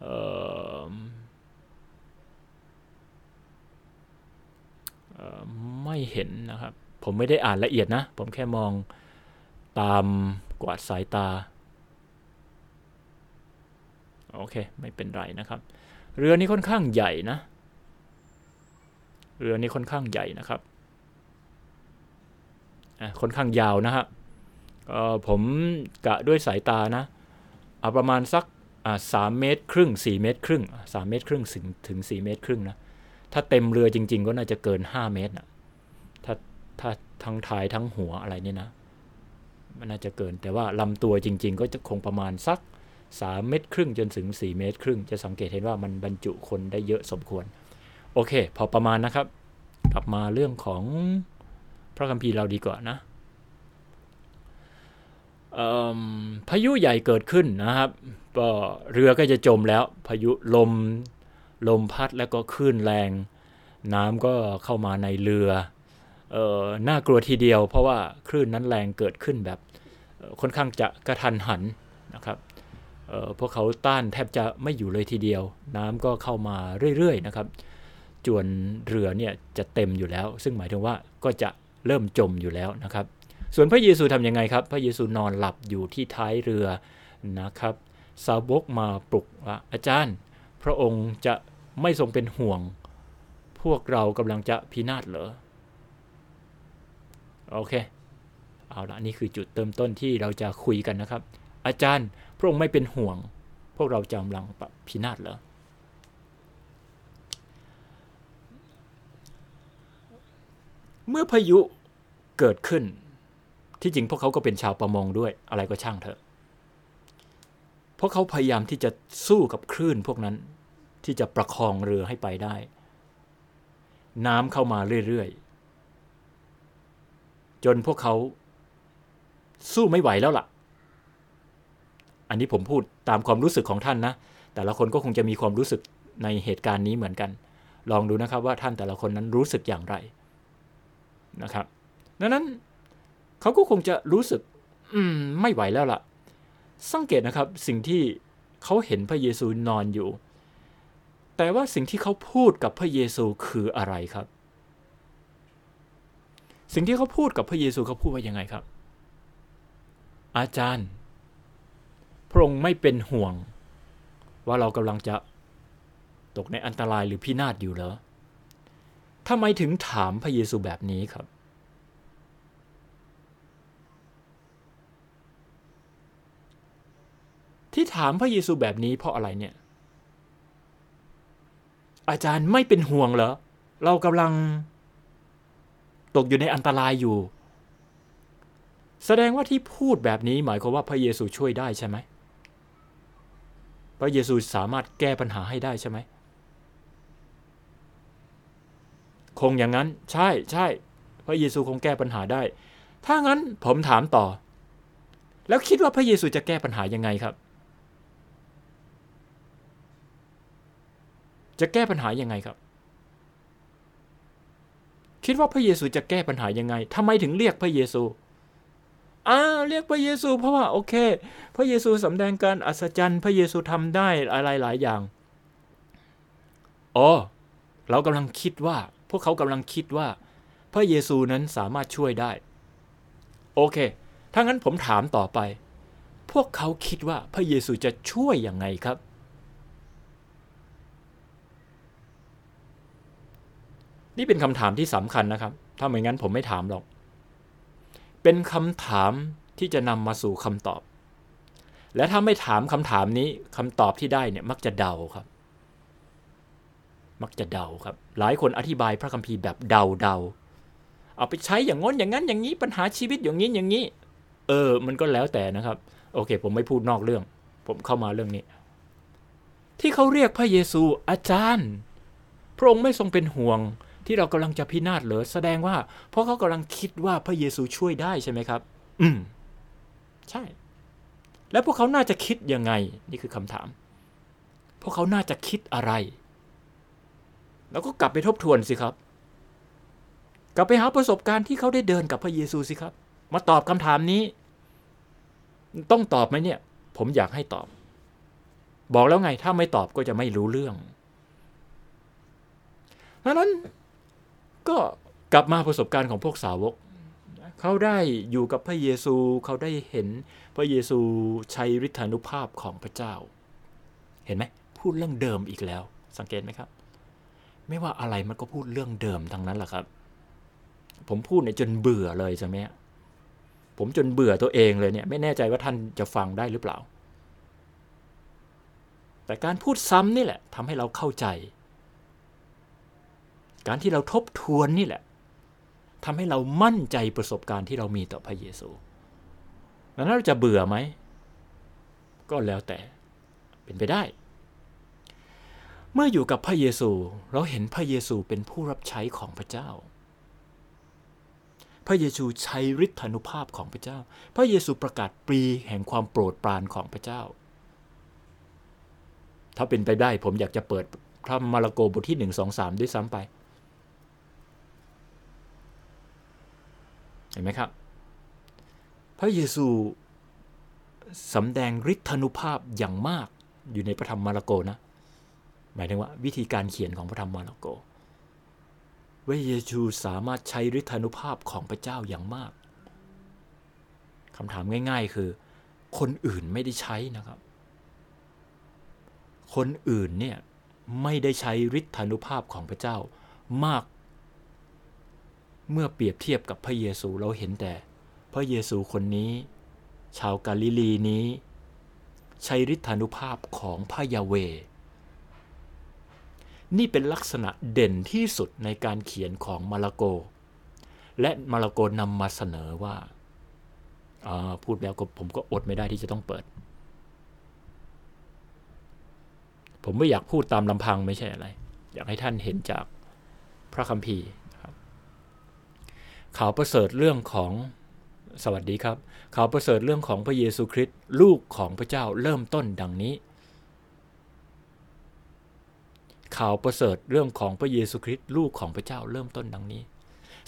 เออไม่เห็นนะครับ ผมไม่ได้อ่านละเอียดนะ ผมแค่มองตามกวาดสายตา โอเค ไม่เป็นไรนะครับ เรือนี้ค่อนข้างใหญ่นะ เรือนี้ค่อนข้างใหญ่นะครับค่อนข้างยาวนะฮะผมกะด้วยสายตานะเอาประมาณสักสามเมตรครึ่งสี่เมตรครึ่งสามเมตรครึ่งถึงถึงสี่เมตรครึ่งนะ ถ้าเต็มเรือจริง ๆ ก็น่าจะเกินห้าเมตรนะ ถ้าทั้งท้ายทั้งหัวอะไรเนี่ยนะ มันน่าจะเกิน แต่ว่าลำตัวจริง ๆ ก็จะคงประมาณสักสามเมตรครึ่งจนถึงสี่เมตร ครึ่ง จะสังเกตเห็นว่ามันบรรจุคนได้เยอะสมควร โอเค พอประมาณนะครับ กลับมาเรื่องของพระคัมภีร์เราดีกว่านะพายุใหญ่เกิดขึ้นนะครับก็เรือก็จะจมแล้ว พายุลมลมพัดแล้วก็คลื่นแรง น้ำก็เข้ามาในเรือ เออน่ากลัวทีเดียว เพราะว่าคลื่นนั้นแรงเกิดขึ้นแบบค่อนข้างจะกระทันหันนะครับเออพวกเขาต้านแทบจะไม่อยู่เลยทีเดียว น้ำก็เข้ามาเรื่อยๆนะครับ จวนเรือเนี่ยจะเต็มอยู่แล้ว ซึ่งหมายถึงว่าก็จะเริ่มจมอยู่แล้วนะครับ ส่วนพระเยซูทำยังไงครับ พระเยซูนอนหลับอยู่ที่ท้ายเรือนะครับสาวกมาปลุกว่าอาจารย์ พระองค์จะไม่ทรงเป็นห่วง พวกเรากำลังจะพินาศเหรอ โอเค เอาละนี่คือจุดเติมต้นที่เราจะคุยกันนะครับ อาจารย์พระองค์ไม่เป็นห่วง พวกเราจะกำลังพินาศเหรอเมื่อพายุเกิดขึ้น ที่จริงพวกเขาก็เป็นชาวประมงด้วยอะไรก็ช่างเถอะพราะเขาพยายามที่จะสู้กับคลื่นพวกนั้นที่จะประคองเรือให้ไปได้ น้ำเข้ามาเรื่อยๆ จนพวกเขาสู้ไม่ไหวแล้วล่ะ อันนี้ผมพูดตามความรู้สึกของท่านนะ แต่ละคนก็คงจะมีความรู้สึกในเหตุการณ์นี้เหมือนกัน ลองดูนะครับว่าท่านแต่ละคนนั้นรู้สึกอย่างไรนะครับ ดังนั้นเขาก็คงจะรู้สึก อืม ไม่ไหวแล้วล่ะ สังเกตนะครับสิ่งที่เขาเห็นพระเยซูนอนอยู่ แต่ว่าสิ่งที่เขาพูดกับพระเยซูคืออะไรครับ สิ่งที่เขาพูดกับพระเยซูเขาพูดว่ายังไงครับ อาจารย์ พระองค์ไม่เป็นห่วง ว่าเรากำลังจะตกในอันตรายหรือพินาศอยู่เหรอทำไมถึงถามพระเยซูแบบนี้ครับ ที่ถามพระเยซูแบบนี้เพราะอะไรเนี่ย อาจารย์ไม่เป็นห่วงเหรอ เรากำลัง ตกอยู่ในอันตรายอยู่ แสดงว่าที่พูดแบบนี้หมายความว่าพระเยซูช่วยได้ใช่ไหมพระเยซูสามารถแก้ปัญหาให้ได้ใช่ไหมคงอย่างนั้น ใช่ใช่พระเยซูคงแก้ปัญหาได้ ถ้างั้นผมถามต่อ แล้วคิดว่าพระเยซูจะแก้ปัญหายังไงครับ จะแก้ปัญหายังไงครับ คิดว่าพระเยซูจะแก้ปัญหายังไงทำไมถึงเรียกพระเยซูอ่าเรียกพระเยซู เพราะว่าโอเค พระเยซูสำแดงการอัศจรรย์ พระเยซูทำได้อะไรหลายอย่างอ๋อเรากำลังคิดว่า พวกเขากำลังคิดว่า พระเยซูนั้นสามารถช่วยได้ โอเค ถ้างั้นผมถามต่อไป พวกเขาคิดว่าพระเยซูจะช่วยยังไงครับ นี่เป็นคำถามที่สำคัญนะครับ ถ้าไม่งั้นผมไม่ถามหรอก เป็นคำถามที่จะนำมาสู่คำตอบ และถ้าไม่ถามคำถามนี้คำตอบที่ได้เนี่ยมักจะเดาครับ มักจะเดาครับ หลายคนอธิบายพระคัมภีร์แบบเดาเดาเอาไปใช้อย่างง้นอย่างนั้นอย่างนี้ปัญหาชีวิตอย่างนี้อย่างนี้ เออ มันก็แล้วแต่นะครับ โอเค ผมไม่พูดนอกเรื่อง ผมเข้ามาเรื่องนี้ ที่เขาเรียกพระเยซูอาจารย์ พระองค์ไม่ทรงเป็นห่วง ที่เรากำลังจะพินาศเหรอแสดงว่า เพราะเขากำลังคิดว่าพระเยซูช่วยได้ใช่ไหมครับ อืม ใช่ แล้วพวกเขาน่าจะคิดยังไง นี่คือคำถาม พวกเขาน่าจะคิดอะไร แล้วก็กลับไปทบทวนสิครับ กลับไปหาประสบการณ์ที่เขาได้เดินกับพระเยซูสิครับ มาตอบคำถามนี้ ต้องตอบไหมเนี่ย ผมอยากให้ตอบ บอกแล้วไงถ้าไม่ตอบก็จะไม่รู้เรื่องดังนั้น ก็กลับมาประสบการณ์ของพวกสาวก เขาได้อยู่กับพระเยซู เขาได้เห็นพระเยซูใช้ฤทธานุภาพของพระเจ้า เห็นไหมพูดเรื่องเดิมอีกแล้ว สังเกตไหมครับ ไม่ว่าอะไรมันก็พูดเรื่องเดิมทั้งนั้นแหละครับ ผมพูดเนี่ยจนเบื่อเลยใช่ไหมผมจนเบื่อตัวเองเลยเนี่ยไม่แน่ใจว่าท่านจะฟังได้หรือเปล่า แต่การพูดซ้ำนี่แหละทำให้เราเข้าใจ การที่เราทบทวนนี่แหละทำให้เรามั่นใจประสบการณ์ที่เรามีต่อพระเยซูแล้วเราจะเบื่อไหม ก็แล้วแต่เป็นไปได้ เมื่ออยู่กับพระเยซูเราเห็นพระเยซูเป็นผู้รับใช้ของพระเจ้า พระเยซูใช้ฤทธานุภาพของพระเจ้า พระเยซูประกาศปรีแห่งความโปรดปรานของพระเจ้า ถ้าเป็นไปได้ผมอยากจะเปิดพระมาระโกบทที่หนึ่งสองสามด้วยซ้ำไป เห็นไหมครับ พระเยซูสำแดงฤทธานุภาพอย่างมากอยู่ในพระธรรมมาระโกนะ หมายถึงว่าวิธีการเขียนของพระธรรมมาระโกพระเยซูสามารถใช้ฤทธานุภาพของพระเจ้าอย่างมากคำถามง่าย ๆ คือ คนอื่นไม่ได้ใช้นะครับ คนอื่นเนี่ยไม่ได้ใช้ฤทธานุภาพของพระเจ้ามาก เมื่อเปรียบเทียบกับพระเยซูเราเห็นแต่ พระเยซูคนนี้ ชาวกาลิลีนี้ ใช้ฤทธานุภาพของพระยาเว นี่เป็นลักษณะเด่นที่สุดในการเขียนของมาระโก และมาระโกนำมาเสนอว่าพูดแล้วก็ผมก็อดไม่ได้ที่จะต้องเปิด ผมไม่อยากพูดตามลำพังไม่ใช่อะไร อยากให้ท่านเห็นจากพระคัมภีร์ ข่าวประเสริฐเรื่องของสวัสดีครับ ข่าวประเสริฐเรื่องของพระเยซูคริสต์ลูกของพระเจ้าเริ่มต้นดังนี้ ข่าวประเสริฐเรื่องของพระเยซูคริสต์ลูกของพระเจ้าเริ่มต้นดังนี้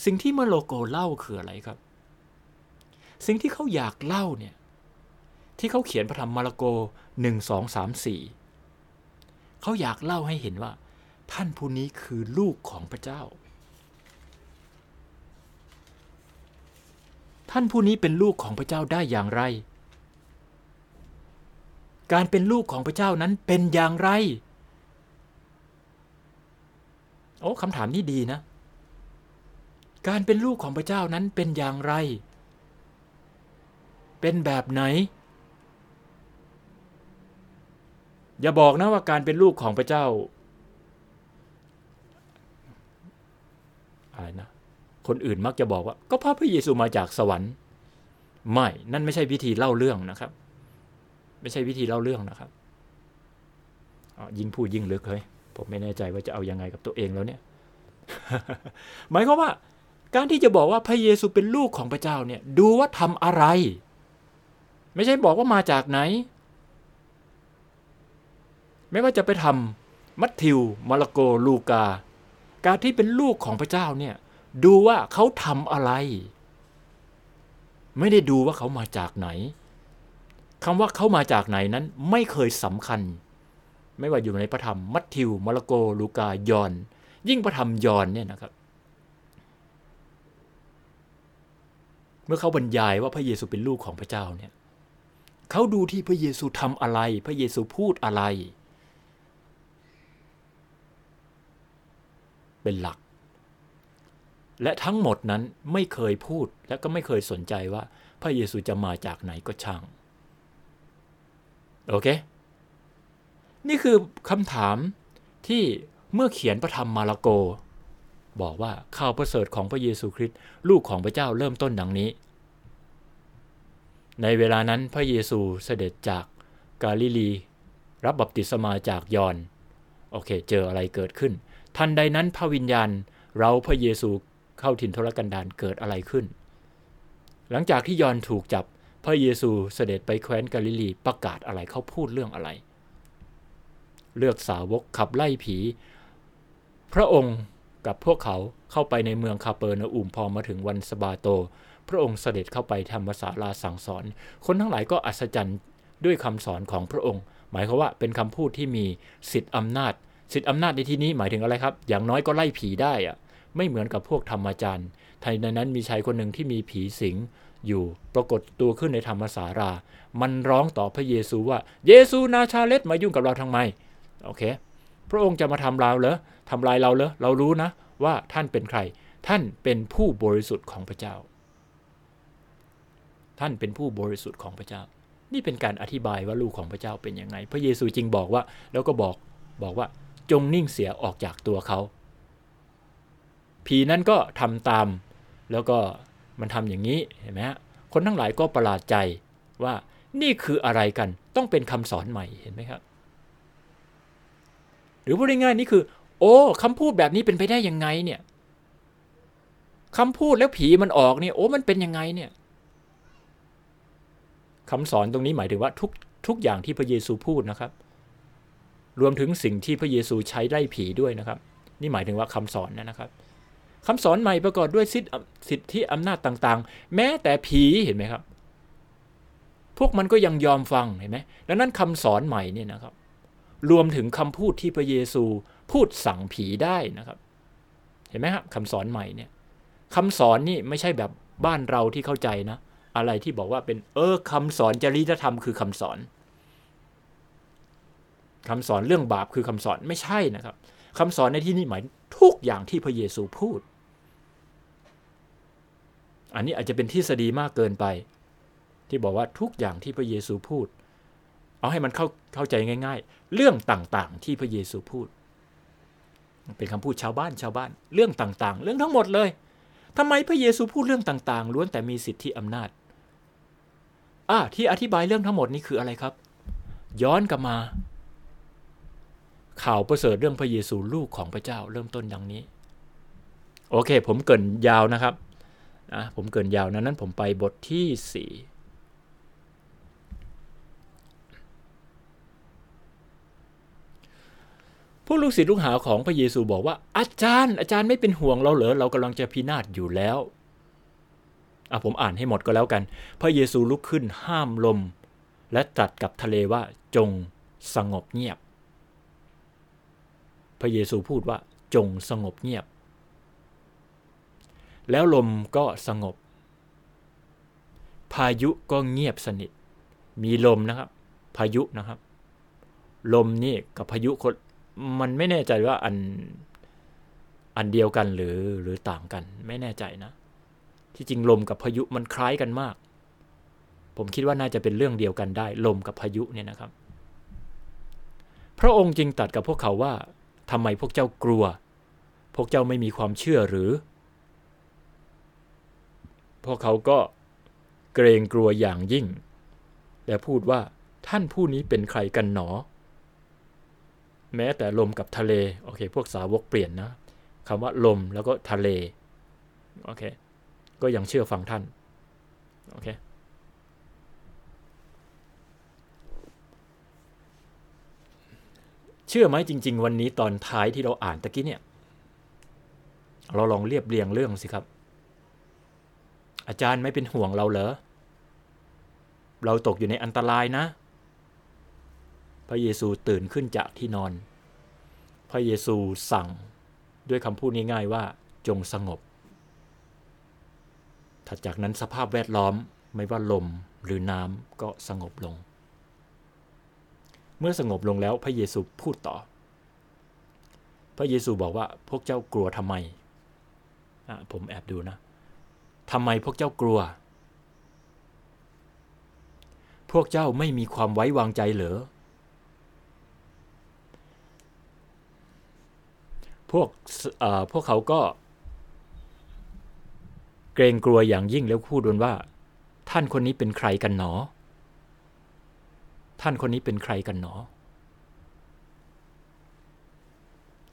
สิ่งที่มาโลโกเล่าคืออะไรครับ สิ่งที่เขาอยากเล่าเนี่ยที่เขาเขียนพระธรรมมาระโกหนึ่งสองสามสี่เขาอยากเล่าให้เห็นว่า ท่านผู้นี้คือลูกของพระเจ้า ท่านผู้นี้เป็นลูกของพระเจ้าได้อย่างไร การเป็นลูกของพระเจ้านั้นเป็นอย่างไร โอ้คำถามนี้ดีนะ การเป็นลูกของพระเจ้านั้นเป็นอย่างไร เป็นแบบไหน อย่าบอกนะว่าการเป็นลูกของพระเจ้า อะไรนะ คนอื่นมักจะบอกว่า ก็พระพระเยซูมาจากสวรรค์ ไม่ นั่นไม่ใช่วิธีเล่าเรื่องนะครับ ไม่ใช่วิธีเล่าเรื่องนะครับยิ่งพูดยิ่งลึกเลยผมไม่แน่ใจว่าจะเอาอยัางไงกับตัวเองแล้วเนี่ย หมายความว่า การที่จะบอกว่าพระเยซูเป็นลูกของพระเจ้าเนี่ย ดูว่าทำอะไร ไม่ใช่บอกว่ามาจากไหน ไม่ว่าจะไปทำมัทธิวมาระโกลูกา การที่เป็นลูกของพระเจ้าเนี่ย ดูว่าเขาทำอะไร ไม่ได้ดูว่าเขามาจากไหนคำว่าเขามาจากไหนนั้นไม่เคยสำคัญ ไม่ว่าอยู่ในพระธรรมมัทธิว มาระโก ลูกายอน ยิ่งพระธรรมยอนเนี่ยนะครับ เมื่อเขาบรรยายว่าพระเยซูเป็นลูกของพระเจ้าเนี่ยเขาดูที่พระเยซูทำอะไร พระเยซูพูดอะไร เป็นหลัก และทั้งหมดนั้นไม่เคยพูดและก็ไม่เคยสนใจว่าพระเยซูจะมาจากไหนก็ช่าง โอเค นี่คือคำถามที่เมื่อเขียนพระธรรมมาระโก บอกว่าข่าวประเสริฐของพระเยซูคริสต์ลูกของพระเจ้าเริ่มต้นดังนี้ ในเวลานั้นพระเยซูเสด็จจากกาลิลี รับบัพติศมาจากยอน โอเค เจออะไรเกิดขึ้น ทันใดนั้นพระวิญญาณเราพระเยซู เข้าถิ่นทุรกันดารเกิดอะไรขึ้น หลังจากที่ยอนถูกจับพระเยซูเสด็จไปแคว้นกาลิลีประกาศอะไรเขาพูดเรื่องอะไร เลือกสาวกขับไล่ผี พระองค์กับพวกเขาเข้าไปในเมืองคาเปอร์นาอุมพอมาถึงวันสบาโต พระองค์เสด็จเข้าไปทำภาษาลาสั่งสอน คนทั้งหลายก็อัศจรรย์ด้วยคำสอนของพระองค์ หมายความว่าเป็นคำพูดที่มีสิทธิอำนาจ สิทธิอำนาจในที่นี้หมายถึงอะไรครับ อย่างน้อยก็ไล่ผีได้อะ ไม่เหมือนกับพวกธรรมจารย์ในนั้นมีชายคนหนึ่งที่มีผีสิงอยู่ปรากฏตัวขึ้นในธรรมสารา มันร้องต่อพระเยซูว่า เยซูนาชาเลตมายุ่งกับเราทำไม โอเค พระองค์จะมาทำเราเหรอทำลายเราเหรอ เรารู้นะ ว่าท่านเป็นใคร ท่านเป็นผู้บริสุทธิ์ของพระเจ้า ท่านเป็นผู้บริสุทธิ์ของพระเจ้า นี่เป็นการอธิบายว่าลูกของพระเจ้าเป็นยังไง พระเยซูจริงบอกว่า แล้วก็บอก บอกว่า จงนิ่งเสียออกจากตัวเขา ผีนั้นก็ทำตาม แล้วก็มันทำอย่างนี้เห็นไหมฮะคนทั้งหลายก็ประหลาดใจว่านี่คืออะไรกันต้องเป็นคำสอนใหม่เห็นไหมครับ หรือพูดง่ายๆนี่คือ โอ้คำพูดแบบนี้เป็นไปได้ยังไงเนี่ยคำพูดแล้วผีมันออกเนี่ยโอ้มันเป็นยังไงเนี่ยคำสอนตรงนี้หมายถึงว่าทุกทุกอย่างที่พระเยซูพูดนะครับ รวมถึงสิ่งที่พระเยซูใช้ไล่ผีด้วยนะครับ นี่หมายถึงว่าคำสอนนะครับ คำสอนใหม่ประกอบด้วยสิทธิอำนาจต่างๆ แม้แต่ผีเห็นไหมครับ พวกมันก็ยังยอมฟังเห็นไหมดังนั้นคำสอนใหม่เนี่ยนะครับ รวมถึงคำพูดที่พระเยซูพูดสั่งผีได้นะครับ เห็นไหมครับคำสอนใหม่เนี่ยคำสอนนี่ไม่ใช่แบบบ้านเราที่เข้าใจนะ อะไรที่บอกว่าเป็นเออคำสอนจริยธรรมคือคำสอนคำสอนเรื่องบาปคือคำสอนไม่ใช่นะครับคำสอนในที่นี้หมาย ทุกอย่างที่พระเยซูพูด อันนี้อาจจะเป็นทฤษฎีมากเกินไป ที่บอกว่าทุกอย่างที่พระเยซูพูด เอาให้มันเข้าเข้าใจง่าย ๆ เรื่องต่างๆ ที่พระเยซูพูด เป็นคำพูดชาวบ้านชาวบ้าน เรื่องต่างๆ เรื่องทั้งหมดเลยทำไมพระเยซูพูดเรื่องต่างๆ ล้วนแต่มีสิทธิอำนาจอะที่อธิบายเรื่องทั้งหมดนี้คืออะไรครับ ย้อนกลับมา ข่าวประเสริฐเรื่องพระเยซูลูกของพระเจ้าเริ่มต้นดังนี้ โอเค ผมเกินยาวนะครับนะผมเกินยาวนั้นนั้นผมไปบทที่สี่ผู้ลูกศิษย์ลูกหาของพระเยซูบอกว่า อาจารย์อาจารย์ไม่เป็นห่วงเราเหรอเรากำลังจะพินาศอยู่แล้วอะผมอ่านให้หมดก็แล้วกัน พระเยซูลุกขึ้นห้ามลม และตรัสกับทะเลว่าจงสงบเงียบ พระเยซูพูดว่าจงสงบเงียบ แล้วลมก็สงบ พายุก็เงียบสนิท มีลมนะครับ พายุนะครับ ลมนี่กับพายุคนมันไม่แน่ใจว่าอันอันเดียวกันหรือหรือต่างกันไม่แน่ใจนะ ที่จริงลมกับพายุมันคล้ายกันมาก ผมคิดว่าน่าจะเป็นเรื่องเดียวกันได้ ลมกับพายุเนี่ยนะครับ พระองค์จึงตัดกับพวกเขาว่า ทำไมพวกเจ้ากลัว พวกเจ้าไม่มีความเชื่อหรือ พวกเขาก็เกรงกลัวอย่างยิ่ง และพูดว่าท่านผู้นี้เป็นใครกันหนอ แม้แต่ลมกับทะเล โอเค พวกสาวกเปลี่ยนนะคำว่าลมแล้วก็ทะเล โอเค ก็ยังเชื่อฟังท่าน โอเค เชื่อไหมจริง ๆ วันนี้ตอนท้ายที่เราอ่านตะกี้เนี่ย เราลองเรียบเรียงเรื่องสิครับ อาจารย์ไม่เป็นห่วงเราเหรอ เราตกอยู่ในอันตรายนะ พระเยซูตื่นขึ้นจากที่นอน พระเยซูสั่งด้วยคำพูดง่ายๆว่าจงสงบ ถัดจากนั้นสภาพแวดล้อมไม่ว่าลมหรือน้ำก็สงบลง เมื่อสงบลงแล้วพระเยซูพูดต่อ พระเยซูบอกว่าพวกเจ้ากลัวทำไมผมแอบดูนะทำไมพวกเจ้ากลัว พวกเจ้าไม่มีความไว้วางใจเหรอ พวกพวกเขาก็ เกรงกลัวอย่างยิ่งแล้วพูดวนว่า ท่านคนนี้เป็นใครกันหนอ ท่านคนนี้เป็นใครกันหนอ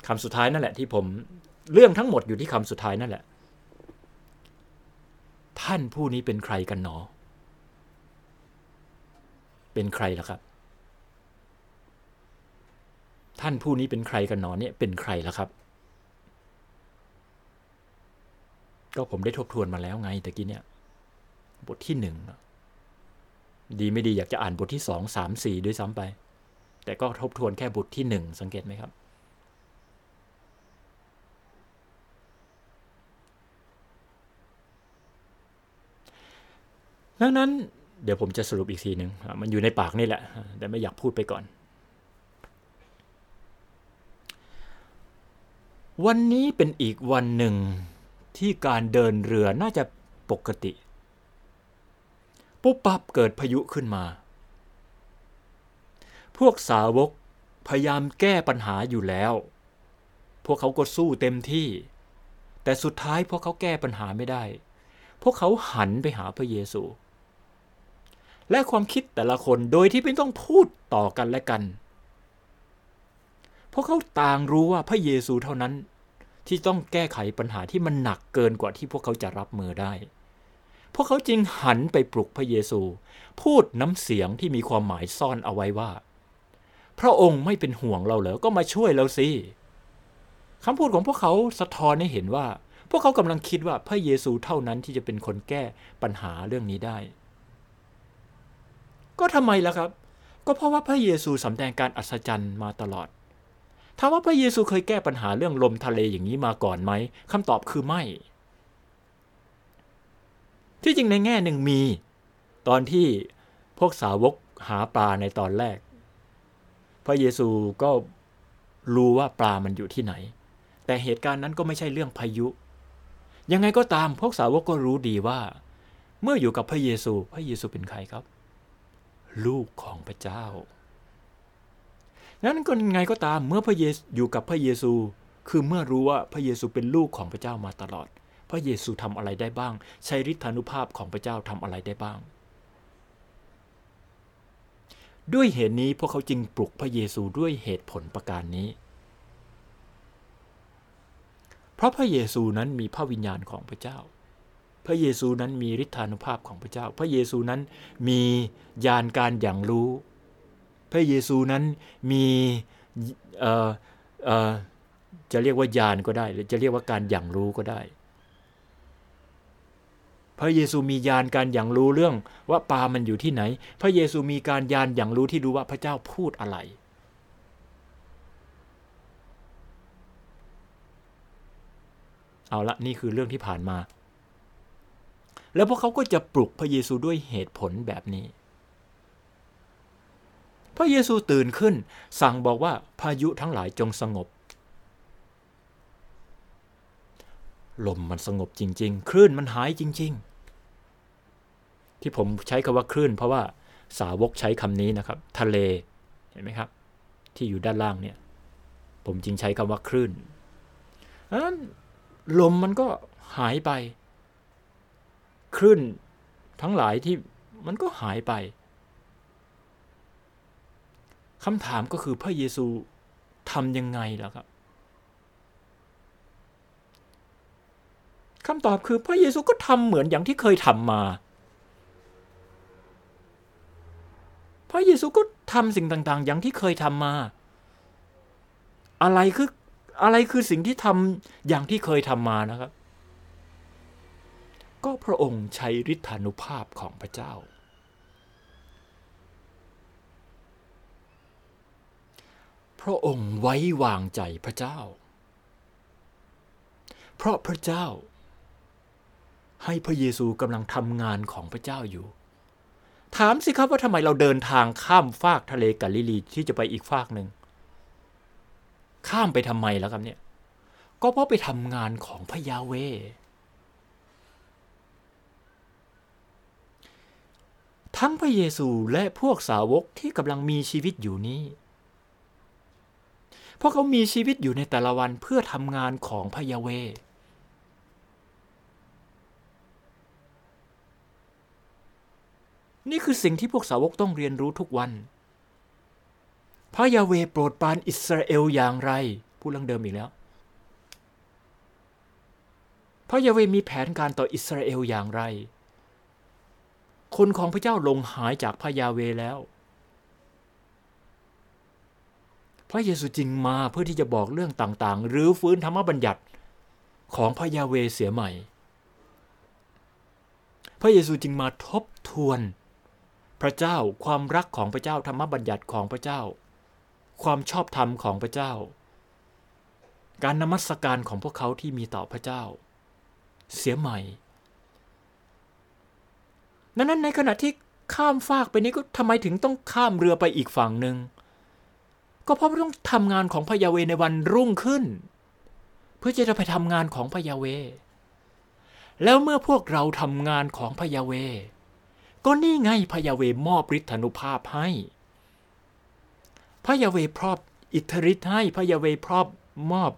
คำสุดท้ายนั่นแหละที่ผมเรื่องทั้งหมดอยู่ที่คำสุดท้ายนั่นแหละ ท่านผู้นี้เป็นใครกันหนอ เป็นใครล่ะครับ ท่านผู้นี้เป็นใครกันหนอเนี่ยเป็นใครล่ะครับ ก็ผมได้ทบทวนมาแล้วไงตะกี้เนี่ย บทที่หนึ่ง ดีไม่ดีอยากจะอ่านบทที่สองสามสี่ด้วยซ้ำไป แต่ก็ทบทวนแค่บทที่หนึ่งสังเกตไหมครับ ดังนั้นเดี๋ยวผมจะสรุปอีกทีหนึ่งมันอยู่ในปากนี่แหละ แต่ไม่อยากพูดไปก่อน วันนี้เป็นอีกวันหนึ่งที่การเดินเรือน่าจะปกติ ปุ๊บปั๊บเกิดพายุขึ้นมา พวกสาวกพยายามแก้ปัญหาอยู่แล้ว พวกเขาก็สู้เต็มที่ แต่สุดท้ายพวกเขาแก้ปัญหาไม่ได้ พวกเขาหันไปหาพระเยซู และความคิดแต่ละคนโดยที่ไม่ต้องพูดต่อกันและกัน พวกเขาต่างรู้ว่าพระเยซูเท่านั้นที่ต้องแก้ไขปัญหาที่มันหนักเกินกว่าที่พวกเขาจะรับมือได้ พวกเขาจึงหันไปปลุกพระเยซู พูดน้ำเสียงที่มีความหมายซ่อนเอาไว้ว่า พระองค์ไม่เป็นห่วงเราเหรอก็มาช่วยเราสิคำพูดของพวกเขาสะท้อนให้เห็นว่า พวกเขากำลังคิดว่าพระเยซูเท่านั้นที่จะเป็นคนแก้ปัญหาเรื่องนี้ได้ ก็ทำไมล่ะครับ ก็เพราะว่าพระเยซูสำแดงการอัศจรรย์มาตลอดถามว่าพระเยซูเคยแก้ปัญหาเรื่องลมทะเลอย่างนี้มาก่อนไหมคำตอบคือไม่ ที่จริงในแง่หนึ่งมี ตอนที่พวกสาวกหาปลาในตอนแรก พระเยซูก็รู้ว่าปลามันอยู่ที่ไหน แต่เหตุการณ์นั้นก็ไม่ใช่เรื่องพายุ ยังไงก็ตามพวกสาวกก็รู้ดีว่า เมื่ออยู่กับพระเยซู พระเยซูเป็นใครครับ ลูกของพระเจ้านั้นก็ยังไงก็ตามเมื่อพระเยซูอยู่กับพระเยซู คือเมื่อรู้ว่าพระเยซูเป็นลูกของพระเจ้ามาตลอด พระเยซูทำอะไรได้บ้าง ใช้ฤทธานุภาพของพระเจ้าทำอะไรได้บ้าง ด้วยเหตุนี้พวกเขาจึงปลุกพระเยซูด้วยเหตุผลประการนี้ เพราะพระเยซูนั้นมีพระวิญญาณของพระเจ้า พระเยซูนั้นมีฤทธานุภาพของพระเจ้า พระเยซูนั้นมีญาณการอย่างรู้ พระเยซูนั้นมีจะเรียกว่าญาณก็ได้ หรือจะเรียกว่าการอย่างรู้ก็ได้ พระเยซูมีญาณการอย่างรู้เรื่องว่าปลามันอยู่ที่ไหน พระเยซูมีการญาณอย่างรู้ที่รู้ว่าพระเจ้าพูดอะไร เอาละนี่คือเรื่องที่ผ่านมา แล้วพวกเขาก็จะปลุกพระเยซูด้วยเหตุผลแบบนี้ พระเยซูตื่นขึ้น สั่งบอกว่าพายุทั้งหลายจงสงบลมมันสงบจริง ๆ คลื่นมันหายจริงๆ ที่ผมใช้คำว่าคลื่น เพราะว่าสาวกใช้คำนี้นะครับ ทะเลเห็นไหมครับ ที่อยู่ด้านล่างเนี่ย ผมจึงใช้คำว่าคลื่นนั้นลมมันก็หายไป คลื่นทั้งหลายที่มันก็หายไปคำถามก็คือพระเยซูทำยังไงล่ะครับคำตอบคือพระเยซูก็ทำเหมือนอย่างที่เคยทำมา พระเยซูก็ทำสิ่งต่าง ๆ อย่างที่เคยทำมา อะไรคืออะไรคือสิ่งที่ทำอย่างที่เคยทำมานะครับ ก็พระองค์ใช้ฤทธานุภาพของพระเจ้า พระองค์ไว้วางใจพระเจ้า เพราะพระเจ้าให้พระเยซูกำลังทำงานของพระเจ้าอยู่ ถามสิครับว่าทำไมเราเดินทางข้ามฟากทะเลกาลิลีที่จะไปอีกฟากหนึ่งข้ามไปทำไมแล้วครับเนี่ย ก็เพราะไปทำงานของพระยาเว ทั้งพระเยซูและพวกสาวกที่กำลังมีชีวิตอยู่นี้เพราะเขามีชีวิตอยู่ในแต่ละวันเพื่อทำงานของพระยาเว นี่คือสิ่งที่พวกสาวกต้องเรียนรู้ทุกวัน พระยาเวโปรดปรานอิสราเอลอย่างไร พูดเรื่องเดิมอีกแล้ว พระยาเวมีแผนการต่ออิสราเอลอย่างไร คนของพระเจ้าลงหายจากพระยาเวแล้ว พระเยซูจริงมาเพื่อที่จะบอกเรื่องต่างๆ หรือฟื้นธรรมบัญญัติของพระยาเวเสียใหม่ พระเยซูจึงมาทบทวน พระเจ้า ความรักของพระเจ้าธรรมบัญญัติของพระเจ้า ความชอบธรรมของพระเจ้า การนมัสการของพวกเขาที่มีต่อพระเจ้า เสียใหม่นั้นนั้นในขณะที่ข้ามฟากไปนี้ก็ทำไมถึงต้องข้ามเรือไปอีกฝั่งหนึ่งก็เพราะต้องทำงานของพยาเวในวันรุ่งขึ้น เพื่อจะไปทำงานของพยาเว แล้วเมื่อพวกเราทำงานของพยาเว ก็นี่ไงพยาเวมอบฤทธานุภาพให้ พยาเวพรอบอิทธิฤทธิ์ให้พยาเวพรอบมอบ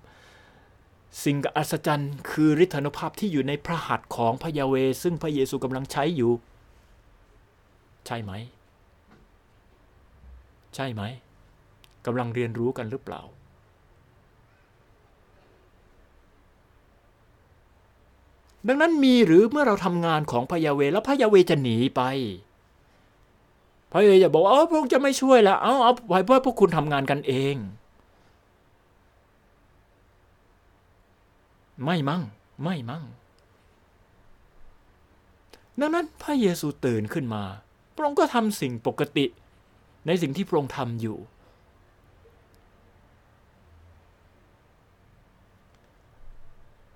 สิ่งอัศจรรย์คือฤทธานุภาพที่อยู่ในพระหัตถ์ของพยาเว ซึ่งพระเยซูกำลังใช้อยู่ ใช่ไหม ใช่ไหมกำลังเรียนรู้กันหรือเปล่า ดังนั้นมีหรือเมื่อเราทำงานของพยาเวแล้วพยาเวจะหนีไปพระยาเวจะบอกว่าเออพระองค์จะไม่ช่วยแล้วเอาเอาไว้เพื่อพวกคุณทำงานกันเอง ไม่มั่งไม่มั่งดังนั้นพระเยซูตื่นขึ้นมา พระองค์ก็ทำสิ่งปกติในสิ่งที่พระองค์ทำอยู่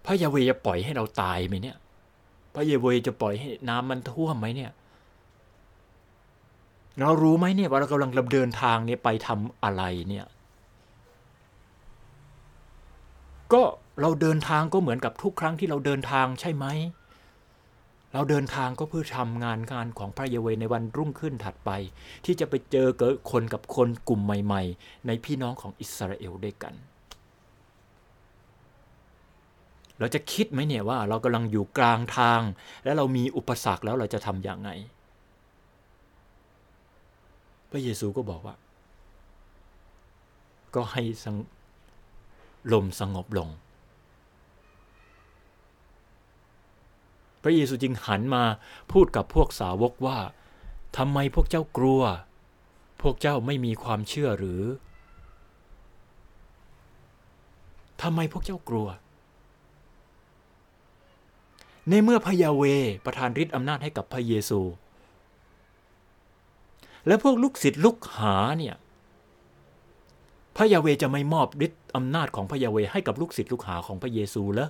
พระยาเวจะปล่อยให้เราตายไหมเนี่ย พระยาเวจะปล่อยให้น้ำมันท่วมไหมเนี่ย เรารู้ไหมเนี่ยว่าเรากำลังเดินทางเนี่ยไปทำอะไรเนี่ย ก็เราเดินทางก็เหมือนกับทุกครั้งที่เราเดินทางใช่ไหม เราเดินทางก็เพื่อทำงานงานของพระเยเวในวันรุ่งขึ้นถัดไป ที่จะไปเจอเกิดคนกับคนกลุ่มใหม่ ๆ ในพี่น้องของอิสราเอลด้วยกัน เราจะคิดไหมเนี่ยว่าเรากำลังอยู่กลางทาง และเรามีอุปสรรคแล้วเราจะทำอย่างไง พระเยซูก็บอกว่า ก็ให้ลมสงบลง พระเยซูจึงหันมาพูดกับพวกสาวกว่าทำไมพวกเจ้ากลัว พวกเจ้าไม่มีความเชื่อหรือทำไมพวกเจ้ากลัว ในเมื่อพระยาเวประทานฤทธิ์อำนาจให้กับพระเยซู และพวกลูกศิษย์ลูกหาเนี่ยพระยาเวจะไม่มอบฤทธิ์อำนาจของพระยาเวให้กับลูกศิษย์ลูกหาของพระเยซูเหรอ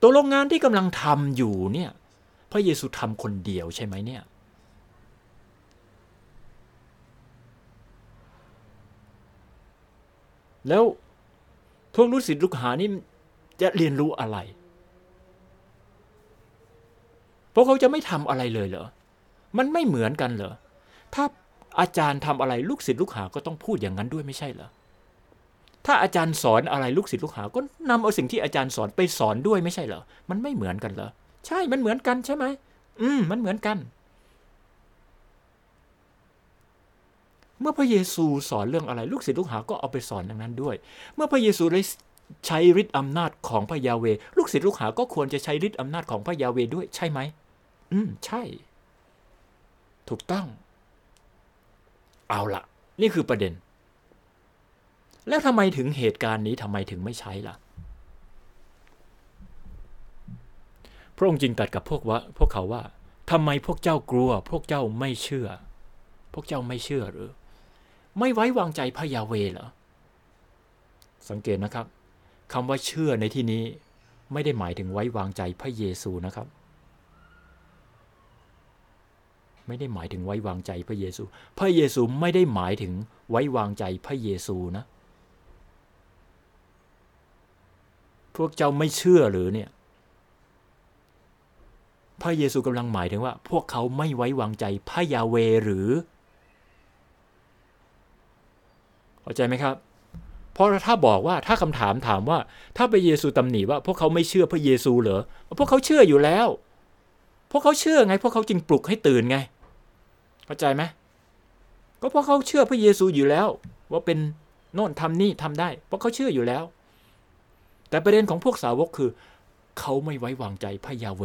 ตัวโรงงานที่กำลังทำอยู่เนี่ยพระเยซูทำคนเดียวใช่ไหมเนี่ยแล้วพวกลูกศิษย์ลูกหานี่ จะเรียนรู้อะไรพราะเขาจะไม่ทำอะไรเลยเหรอ มันไม่เหมือนกันเหรอ ถ้าอาจารย์ทำอะไรลูกศิษย์ลูกหาก็ต้องพูดอย่างนั้นด้วยไม่ใช่เหรอ ถ้าอาจารย์สอนอะไรลูกศิษย์ลูกหา ก็นำเอาสิ่งที่อาจารย์สอนไปสอนด้วยไม่ใช่เหรอ มันไม่เหมือนกันเหรอ ใช่ มันเหมือนกันใช่ไหม อืม มันเหมือนกัน เมื่อพระเยซูสอนเรื่องอะไรลูกศิษย์ลูกหาก็เอาไปสอนดังนั้นด้วย เมื่อพระเยซูได้ ใช้ฤทธิ์อำนาจของพระยาเว ลูกศิษย์ลูกหาก็ควรจะใช้ฤทธิ์อำนาจของพระยาเวด้วยใช่ไหม อืม ใช่ ถูกต้อง เอาละนี่คือประเด็น แล้วทำไมถึงเหตุการณ์นี้ทำไมถึงไม่ใช้ล่ะ พระองค์จึงตรัสกับพวกว่าพวกเขาว่าทำไมพวกเจ้ากลัว พวกเจ้าไม่เชื่อ พวกเจ้าไม่เชื่อหรือ ไม่ไว้วางใจพระยาเวเหรอสังเกตนะครับ คำว่าเชื่อในที่นี้ไม่ได้หมายถึงไว้วางใจพระเยซูนะครับ ไม่ได้หมายถึงไว้วางใจพระเยซู พระเยซูไม่ได้หมายถึงไว้วางใจพระเยซูนะ พวกเจ้าไม่เชื่อหรือเนี่ย พระเยซูกำลังหมายถึงว่า พวกเขาไม่ไว้วางใจพระยาเวหรือ เข้าใจไหมครับ เพราะถ้าบอกว่าถ้าคำถามถามว่า ถ้าพระเยซูตำหนิว่า พวกเขาไม่เชื่อพระเยซูเหรอพวกเขาเชื่ออยู่แล้ว พวกเขาเชื่อไง พวกเขาจึงปลุกให้ตื่นไง เข้าใจไหมก็เพราะเขาเชื่อพระเยซูอยู่แล้ว ว่าเป็นโน่นทำนี่ทำได้ เพราะเขาเชื่ออยู่แล้ว แต่ประเด็นของพวกสาวกคือ เขาไม่ไว้วางใจพระยาเว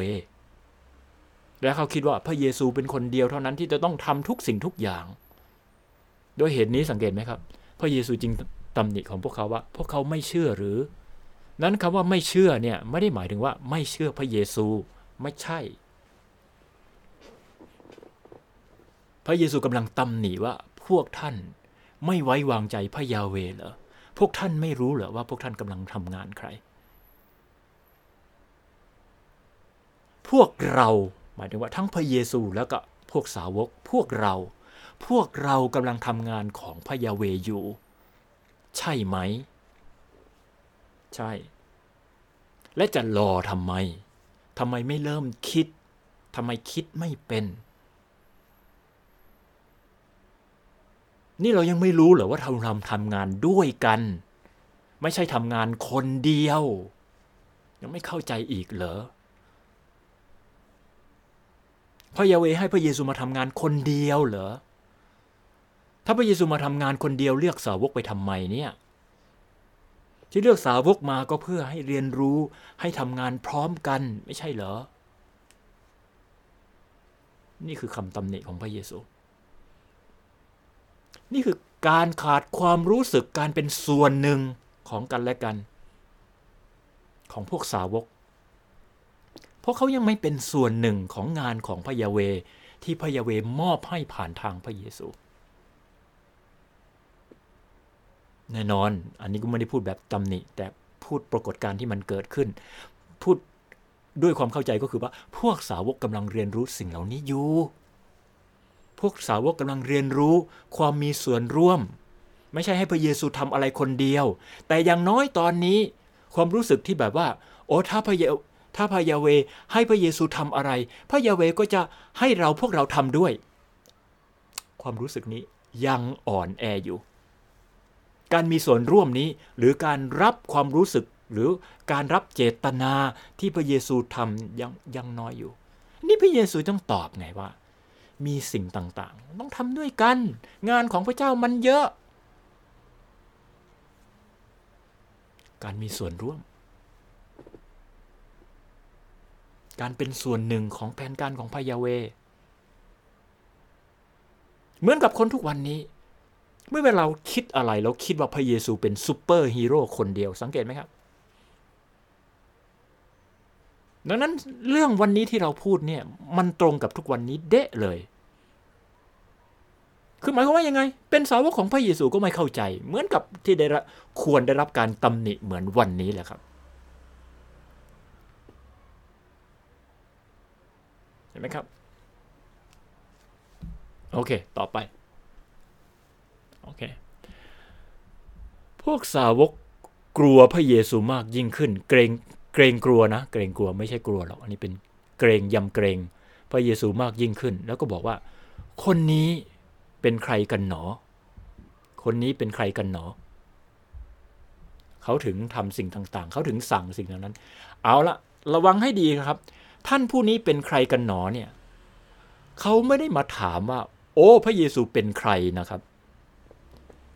และเขาคิดว่าพระเยซูเป็นคนเดียวเท่านั้นที่จะต้องทำทุกสิ่งทุกอย่างโดยเหตุนี้สังเกตไหมครับ พระเยซูจึง ตำหนิของพวกเขาว่า พวกเขาไม่เชื่อหรือ นั้นคำว่าไม่เชื่อเนี่ยไม่ได้หมายถึงว่าไม่เชื่อพระเยซูไม่ใช่ พระเยซูกำลังตำหนิว่าพวกท่านไม่ไว้วางใจพระยาเวเหรอพวกท่านไม่รู้เหรอว่าพวกท่านกำลังทำงานใครพพวกเราหมายถึงว่าทั้งพระเยซูแล้วก็พวกสาวกพวกเรา พวกเรากำลังทำงานของพระยาเวอยู่ ใช่ไหม ใช่ และจะรอทำไมทำไมไม่เริ่มคิดทำไมคิดไม่เป็น นี่เรายังไม่รู้เหรอว่าเราทำทำงานด้วยกัน ไม่ใช่ทำงานคนเดียว ยังไม่เข้าใจอีกเหรอพระยาเวให้พระเยซูมาทำงานคนเดียวเหรอ ถ้าพระเยซูมาทำงานคนเดียวเลือกสาวกไปทำไมเนี่ยที่เลือกสาวกมาก็เพื่อให้เรียนรู้ให้ทำงานพร้อมกันไม่ใช่เหรอ นี่คือคำตำหนิของพระเยซู นี่คือการขาดความรู้สึกการเป็นส่วนหนึ่งของกันและกัน ของพวกสาวก เพราะเขายังไม่เป็นส่วนหนึ่งของงานของพระยาเวที่พระยาเวมอบให้ผ่านทางพระเยซู แน่นอน อันนี้ก็ไม่ได้พูดแบบตำหนิ แต่พูดปรากฏการณ์ที่มันเกิดขึ้น พูดด้วยความเข้าใจก็คือว่า พวกสาวกกำลังเรียนรู้สิ่งเหล่านี้อยู่ พวกสาวกกำลังเรียนรู้ความมีส่วนร่วม ไม่ใช่ให้พระเยซูทำอะไรคนเดียว แต่อย่างน้อยตอนนี้ ความรู้สึกที่แบบว่า โอ้ถ้าพระเยถ้าพระยาเวให้พระเยซูทำอะไร พระยาเวก็จะให้เราพวกเราทำด้วย ความรู้สึกนี้ยังอ่อนแออยู่ การมีส่วนร่วมนี้ หรือการรับความรู้สึกหรือการรับเจตนาที่พระเยซูทำยังยังน้อยอยู่ นี่พระเยซูต้องตอบไงว่า มีสิ่งต่างๆ ต้องทำด้วยกัน งานของพระเจ้ามันเยอะ การมีส่วนร่วม การเป็นส่วนหนึ่งของแผนการของพระยาห์เวห์ เหมือนกับคนทุกวันนี้ เมื่อเวลาเราคิดอะไรเราคิดว่าพระเยซูเป็นซูเปอร์ฮีโร่คนเดียวสังเกตไหมครับ ดังนั้นเรื่องวันนี้ที่เราพูดเนี่ยมันตรงกับทุกวันนี้เด๊ะเลย คือหมายความว่ายังไง เป็นสาวกของพระเยซูก็ไม่เข้าใจ เหมือนกับที่ได้ควรได้รับการตำหนิเหมือนวันนี้แหละครับเห็นไหมครับ โอเค ต่อไป โอเคพวกสาวกกลัวพระเยซูมากยิ่งขึ้น เกรงเกรงกลัวนะ เกรงกลัวไม่ใช่กลัวหรอกอันนี้เป็นเกรงยำเกรงพระเยซูมากยิ่งขึ้น แล้วก็บอกว่า คนนี้เป็นใครกันหนอ คนนี้เป็นใครกันหนอ เขาถึงทำสิ่งต่างๆ เขาถึงสั่งสิ่งเหล่านั้น เอาละระวังให้ดีครับ ท่านผู้นี้เป็นใครกันหนอเนี่ยเขาไม่ได้มาถามว่า โอ้ พระเยซูเป็นใครนะครับ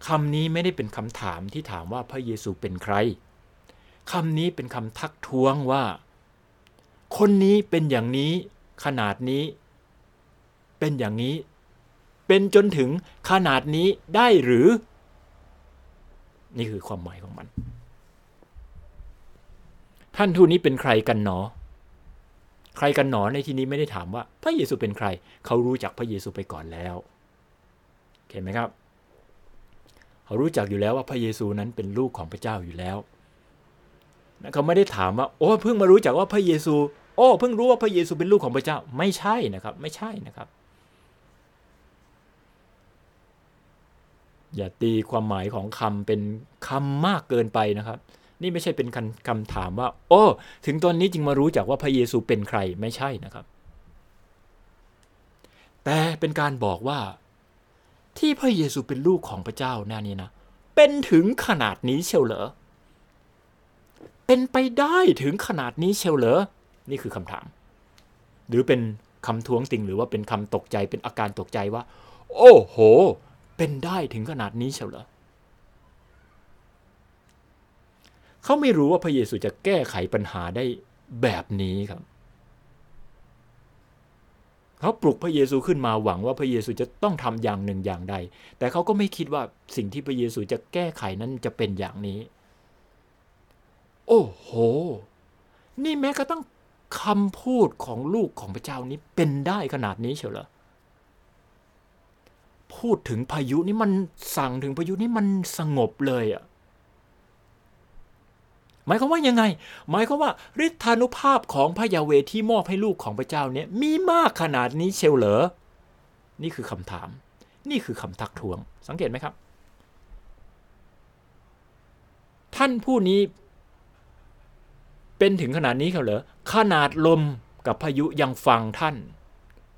คำนี้ไม่ได้เป็นคำถามที่ถามว่าพระเยซูเป็นใครคำนี้เป็นคำทักท้วงว่า คนนี้เป็นอย่างนี้ขนาดนี้ เป็นอย่างนี้ เป็นจนถึงขนาดนี้ได้หรือ นี่คือความหมายของมัน ท่านทูนี้เป็นใครกันหนอ ใครกันหนอในที่นี้ไม่ได้ถามว่า พระเยซูเป็นใคร เขารู้จักพระเยซูไปก่อนแล้วเห็นไหมครับ เขารู้จักอยู่แล้วว่าพระเยซูนั้นเป็นลูกของพระเจ้าอยู่แล้วเขาไม่ได้ถามว่า โอ้เพิ่งมารู้จักว่าพระเยซู โอ้เพิ่งรู้ว่าพระเยซูเป็นลูกของพระเจ้า ไม่ใช่นะครับ ไม่ใช่นะครับ อย่าตีความหมายของคำเป็นคำมากเกินไปนะครับ นี่ไม่ใช่เป็นคำถามว่า โอ้ ถึงตอนนี้จึงมารู้จักว่าพระเยซูเป็นใครไม่ใช่นะครับ แต่เป็นการบอกว่า ที่พระเยซูเป็นลูกของพระเจ้าน่นี่นะ เป็นถึงขนาดนี้เชียวเหรอ เป็นไปได้ถึงขนาดนี้เชียวเหรอ นี่คือคำถาม หรือเป็นคำท้วงติงหรือว่าเป็นคำตกใจเป็นอาการตกใจว่า โอ้โห เป็นได้ถึงขนาดนี้เชียวเหรอเขาไม่รู้ว่าพระเยซูจะแก้ไขปัญหาได้แบบนี้ครับ เขาปลุกพระเยซูขึ้นมาหวังว่าพระเยซูจะต้องทำอย่างหนึ่งอย่างใด แต่เขาก็ไม่คิดว่าสิ่งที่พระเยซูจะแก้ไขนั้นจะเป็นอย่างนี้ โอ้โห นี่แม้กระทั่งคำพูดของลูกของพระเจ้านี้เป็นได้ขนาดนี้เชียวเหรอพูดถึงพายุนี่มันสั่งถึงพายุนี่มันสงบเลยอะ หมายความว่ายังไง หมายความว่าฤทธานุภาพของพระยาเวที่มอบให้ลูกของพระเจ้าเนี่ยมีมากขนาดนี้เชลเหรอ นี่คือคำถาม นี่คือคำทักท้วง สังเกตไหมครับ ท่านผู้นี้เป็นถึงขนาดนี้เขาเหรอ ขนาดลมกับพายุยังฟังท่าน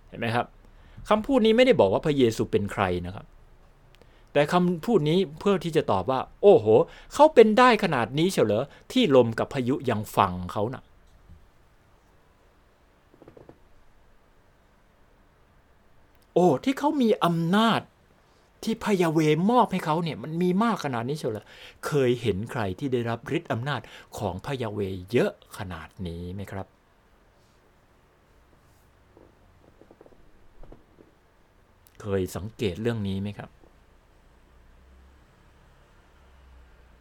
เห็นไหมครับคำพูดนี้ไม่ได้บอกว่าพระเยซูเป็นใครนะครับ แต่คำพูดนี้เพื่อที่จะตอบว่า โอ้โห เขาเป็นได้ขนาดนี้เฉลอที่ลมกับพายุยังฟังเขานะ่ะโอ้ที่เขามีอำนาจที่พยาเวมอบให้เขาเนี่ยมันมีมากขนาดนี้เฉลอเคยเห็นใครที่ได้รับฤทธิ์อำนาจของพยาเวเยอะขนาดนี้ไหมครับ เคยสังเกตเรื่องนี้ไหมครับ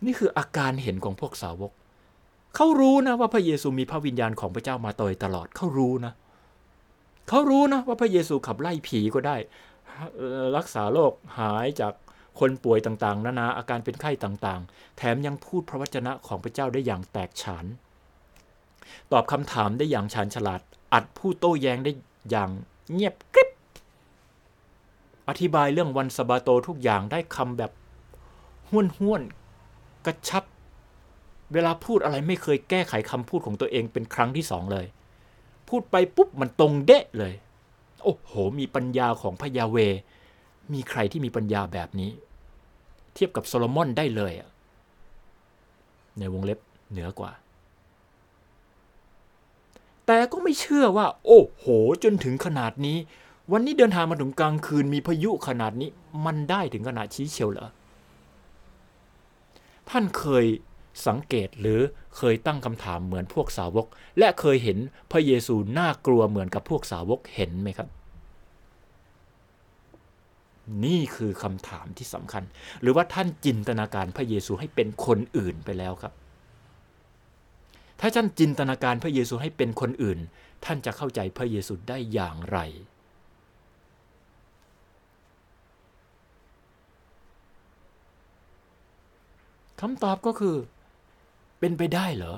นี่คืออาการเห็นของพวกสาวก เขารู้นะว่าพระเยซูมีพระวิญญาณของพระเจ้ามาโดยตลอดเขารู้นะ เขารู้นะว่าพระเยซูขับไล่ผีก็ได้ รักษาโรคหายจากคนป่วยต่างๆ นานาอาการเป็นไข้ต่างๆ แถมยังพูดพระวจนะของพระเจ้าได้อย่างแตกฉาน ตอบคำถามได้อย่างชาญฉลาด อัดผู้โต้แย้งได้อย่างเงียบกริบ อธิบายเรื่องวันสบาโตทุกอย่างได้คำแบบห้วนห้วน กระชับ เวลาพูดอะไรไม่เคยแก้ไขคำพูดของตัวเองเป็นครั้งที่สองเลย พูดไปปุ๊บมันตรงเดะเลย โอ้โห มีปัญญาของพระยาเว มีใครที่มีปัญญาแบบนี้ เทียบกับโซโลมอนได้เลยในวงเล็บเหนือกว่า แต่ก็ไม่เชื่อว่า โอ้โห จนถึงขนาดนี้ วันนี้เดินทางมาถึงกลางคืนมีพายุขนาดนี้ มันได้ถึงขนาดชี้เชียวเหรอ ท่านเคยสังเกตหรือเคยตั้งคำถามเหมือนพวกสาวก และเคยเห็นพระเยซูน่ากลัวเหมือนกับพวกสาวกเห็นไหมครับ นี่คือคำถามที่สำคัญ หรือว่าท่านจินตนาการพระเยซูให้เป็นคนอื่นไปแล้วครับ ถ้าท่านจินตนาการพระเยซูให้เป็นคนอื่น ท่านจะเข้าใจพระเยซูได้อย่างไร คำตอบก็คือ เป็นไปได้เหรอ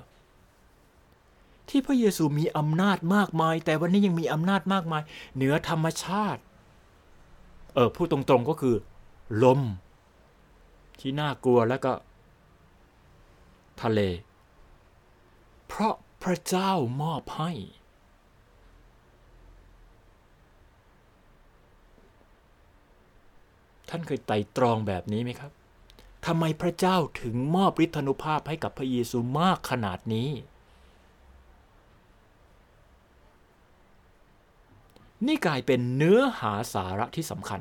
ที่พระเยซูมีอำนาจมากมาย แต่วันนี้ยังมีอำนาจมากมาย เหนือธรรมชาติ เออพูดตรงๆก็คือ ลม ที่น่ากลัวแล้วก็ ทะเล เพราะพระเจ้ามอบให้ท่านเคยไต่ตรองแบบนี้ไหมครับ ทำไมพระเจ้าถึงมอบฤทธานุภาพให้กับพระเยซูมากขนาดนี้ นี่กลายเป็นเนื้อหาสาระที่สำคัญ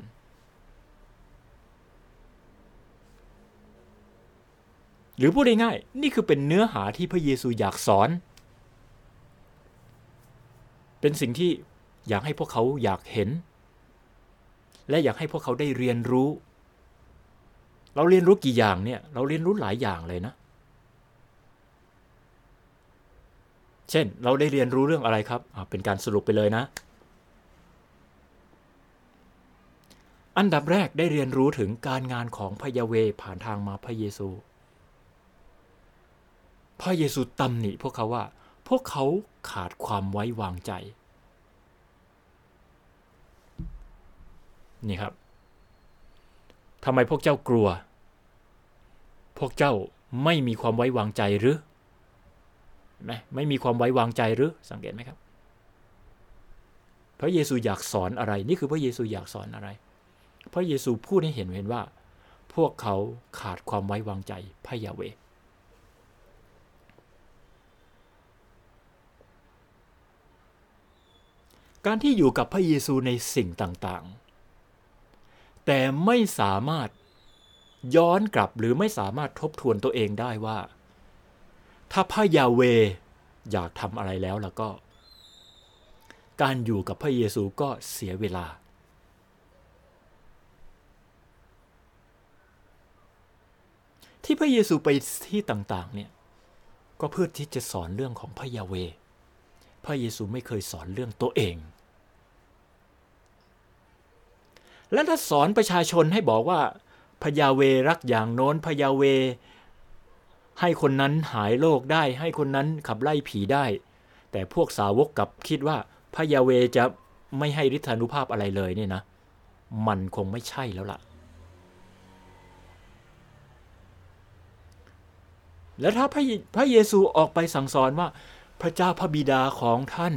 หรือพูดง่ายๆนี่คือเป็นเนื้อหาที่พระเยซูอยากสอน เป็นสิ่งที่อยากให้พวกเขาอยากเห็น และอยากให้พวกเขาได้เรียนรู้ เราเรียนรู้กี่อย่างเนี่ย เราเรียนรู้หลายอย่างเลยนะ เช่นเราได้เรียนรู้เรื่องอะไรครับ เป็นการสรุปไปเลยนะ อันดับแรกได้เรียนรู้ถึงการงานของพระยาเวผ่านทางมาพระเยซู พระเยซูตำหนิพวกเขาว่า พวกเขาขาดความไว้วางใจ นี่ครับ ทำไมพวกเจ้ากลัว พวกเจ้าไม่มีความไว้วางใจหรือไหมไม่มีความไว้วางใจหรือสังเกตไหมครับ พระเยซูอยากสอนอะไร นี่คือพระเยซูอยากสอนอะไร พระเยซูพูดให้เห็นเห็นว่า พวกเขาขาดความไว้วางใจพระยาเวการที่อยู่กับพระเยซูในสิ่งต่างๆ แต่ไม่สามารถย้อนกลับหรือไม่สามารถทบทวนตัวเองได้ว่า ถ้าพระยาเวอยากทำอะไรแล้วแล้วก็ การอยู่กับพระเยซูก็เสียเวลา ที่พระเยซูไปที่ต่างๆเนี่ยก็เพื่อที่จะสอนเรื่องของพระยาเว พระเยซูไม่เคยสอนเรื่องตัวเอง และถ้าสอนประชาชนให้บอกว่าพยาเวรักอย่างโน้นพยาเว ให้คนนั้นหายโรคได้ ให้คนนั้นขับไล่ผีได้ แต่พวกสาวกกลับคิดว่าพยาเวจะไม่ให้ฤทธานุภาพอะไรเลยเนี่ยนะ มันคงไม่ใช่แล้วล่ะ แล้วถ้าพระพระเยซูออกไปสั่งสอนว่า พระเจ้าพระบิดาของท่าน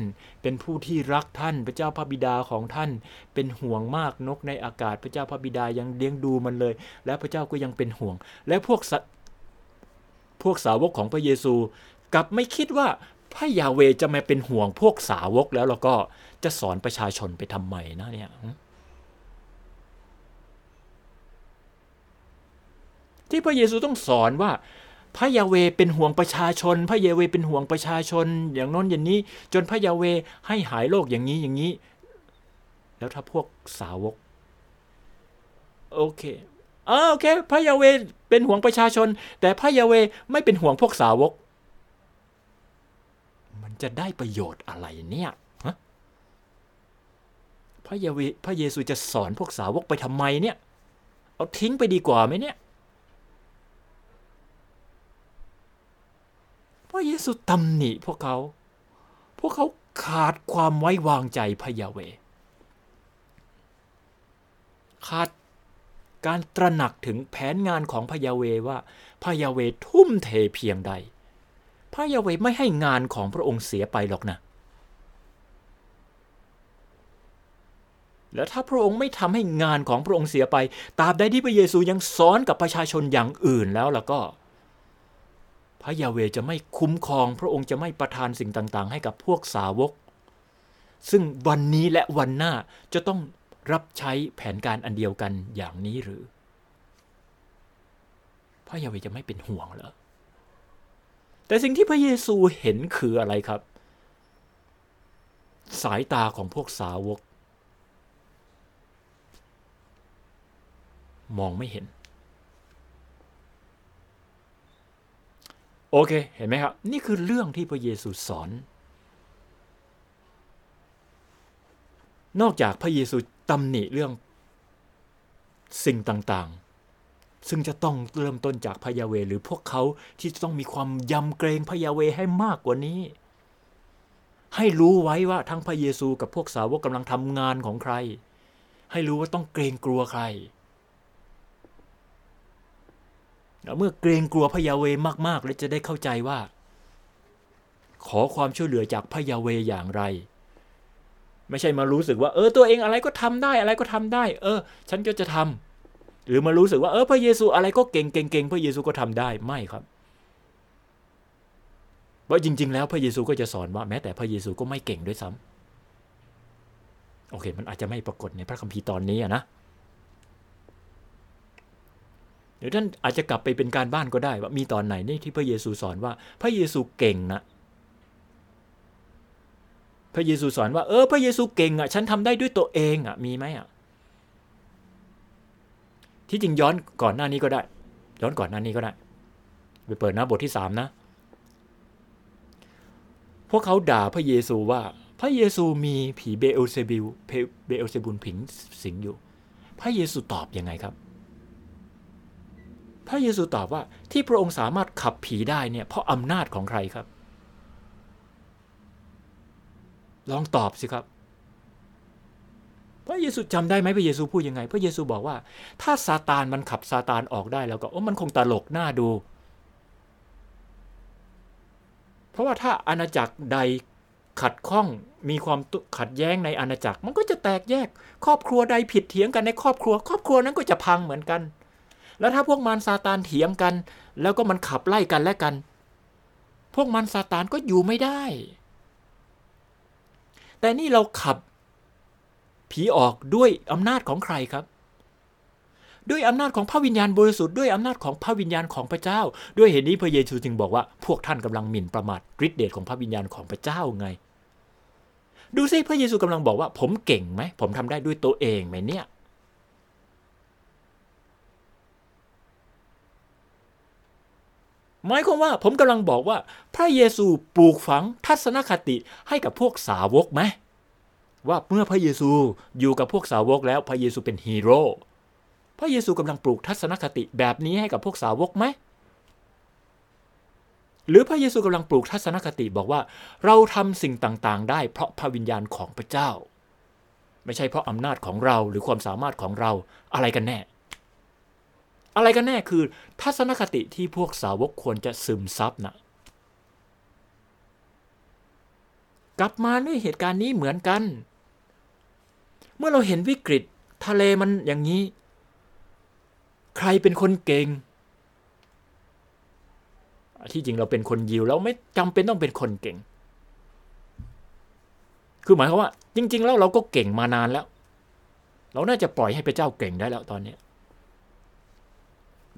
เป็นผู้ที่รักท่านพระเจ้าพระบิดาของท่าน เป็นห่วงมากนกในอากาศ พระเจ้าพระบิดายังเลี้ยงดูมันเลย และพระเจ้าก็ยังเป็นห่วง และพวกสัตพวกสาวกของพระเยซูกลับไม่คิดว่าพระยาเวจะมาเป็นห่วงพวกสาวกแล้วเราก็จะสอนประชาชนไปทำไมนะเนี่ยที่พระเยซูต้องสอนว่า พระยาเวเป็นห่วงประชาชน พระยาเวเป็นห่วงประชาชน อย่างน้นอย่างนี้ จนพระยาเวให้หายโรคอย่างนี้อย่างนี้ แล้วถ้าพวกสาวก โอเคอโอเค พระยาเวเป็นห่วงประชาชน แต่พระยาเวไม่เป็นห่วงพวกสาวก มันจะได้ประโยชน์อะไรเนี่ยพระยาเวพระเยซูจะสอนพวกสาวกไปทำไมเนี่ย เอาทิ้งไปดีกว่าไหมเนี่ย ระเยซูตำหนิพวกเขา พวกเขาขาดความไว้วางใจพยาเว ขาดการตระหนักถึงแผนงานของพยาเวว่าพยาเวทุ่มเทเพียงใด พยาเวไม่ให้งานของพระองค์เสียไปหรอกนะ แล้วถ้าพระองค์ไม่ทำให้งานของพระองค์เสียไป ตราบใดที่พระเยซูยังสอนกับประชาชนอย่างอื่นแล้วแล้วก็ พระยาเวจะไม่คุ้มครอง พระองค์จะไม่ประทานสิ่งต่างๆ ให้กับพวกสาวก ซึ่งวันนี้และวันหน้าจะต้องรับใช้แผนการอันเดียวกันอย่างนี้หรือ พระยาเวจะไม่เป็นห่วงเหรอแต่สิ่งที่พระเยซูเห็นคืออะไรครับ สายตาของพวกสาวก มองไม่เห็น โอเค เห็นไหมครับ นี่คือเรื่องที่พระเยซูสอน นอกจากพระเยซูตำหนิเรื่องสิ่งต่างๆ ซึ่งจะต้องเริ่มต้นจากพระยาเวหรือพวกเขาที่จะต้องมีความยำเกรงพระยาเวให้มากกว่านี้ ให้รู้ไว้ว่าทั้งพระเยซูกับพวกสาวกกำลังทำงานของใคร ให้รู้ว่าต้องเกรงกลัวใคร เมื่อเกรงกลัวพระยาเวมากๆ แล้วจะได้เข้าใจว่า ขอความช่วยเหลือจากพระยาเวอย่างไร ไม่ใช่มารู้สึกว่า เออตัวเองอะไรก็ทำได้อะไรก็ทำได้ เออ ฉันก็จะทำหรือมารู้สึกว่าเออพระเยซูอะไรก็เก่งเก่งเก่งพระเยซูก็ทำได้ไม่ครับเพราะจริง ๆ แล้วพระเยซูก็จะสอนว่าแม้แต่พระเยซูก็ไม่เก่งด้วยซ้ำโอเค มันอาจจะไม่ปรากฏในพระคัมภีร์ตอนนี้นะ เดี๋ยวท่านอาจจะกลับไปเป็นการบ้านก็ได้ว่ามีตอนไหนนี่ที่พระเยซูสอนว่าพระเยซูเก่งนะ พระเยซูสอนว่าเออพระเยซูเก่งอะฉันทำได้ด้วยตัวเองอะมีไหมอะที่จริงย้อนก่อนหน้านี้ก็ได้ ย้อนก่อนหน้านี้ก็ได้ ไปเปิดหน้าบทที่สามนะ พวกเขาด่าพระเยซูว่า พระเยซูมีผีเบลเซบิลเบลเซบุลผิงสิงอยู่ พระเยซูตอบยังไงครับ พระเยซูตอบว่าที่พระองค์สามารถขับผีได้เนี่ยเพราะอำนาจของใครครับ ลองตอบสิครับ พระเยซูจำได้ไหมพระเยซูพูดยังไง พระเยซูบอกว่า ถ้าซาตานมันขับซาตานออกได้แล้วก็โอ้มันคงตลกหน้าดู เพราะว่าถ้าอาณาจักรใดขัดข้องมีความขัดแย้งในอาณาจักร มันก็จะแตกแยก ครอบครัวใดผิดเถียงกันในครอบครัว ครอบครัวนั้นก็จะพังเหมือนกัน แล้วถ้าพวกมันซาตานเถียงกัน แล้วก็มันขับไล่กันและกัน พวกมันซาตานก็อยู่ไม่ได้ แต่นี่เราขับผีออกด้วยอำนาจของใครครับ ด้วยอำนาจของพระวิญญาณบริสุทธิ์ด้วยอำนาจของพระวิญญาณของพระเจ้า ด้วยเหตุนี้พระเยซูจึงบอกว่าพวกท่านกำลังหมิ่นประมาทฤทธิเดชของพระวิญญาณของพระเจ้าไง ดูสิพระเยซูกำลังบอกว่า ผมเก่งไหมผมทำได้ด้วยตัวเองไหมเนี่ย หมายความว่าผมกำลังบอกว่า พระเยซูปลูกฝังทัศนคติให้กับพวกสาวกไหมว่าเมื่อพระเยซูอยู่กับพวกสาวกแล้วพระเยซูเป็นฮีโร่พระเยซูกำลังปลูกทัศนคติแบบนี้ให้กับพวกสาวกไหมหรือพระเยซูกำลังปลูกทัศนคติบอกว่า เราทำสิ่งต่างๆ ได้เพราะพระวิญญาณของพระเจ้า ไม่ใช่เพราะอำนาจของเราหรือความสามารถของเราอะไรกันแน่ อะไรกันแน่คือ ทัศนคติที่พวกสาวกควรจะซึมซับนะกลับมาด้วยเหตุการณ์นี้เหมือนกัน เมื่อเราเห็นวิกฤตทะเลมันอย่างนี้ ใครเป็นคนเก่ง ที่จริงเราเป็นคนยิวแล้วไม่จำเป็นต้องเป็นคนเก่ง คือหมายความว่า จริง ๆ แล้วเราก็เก่งมานานแล้ว เราน่าจะปล่อยให้พระเจ้าเก่งได้แล้วตอนนี้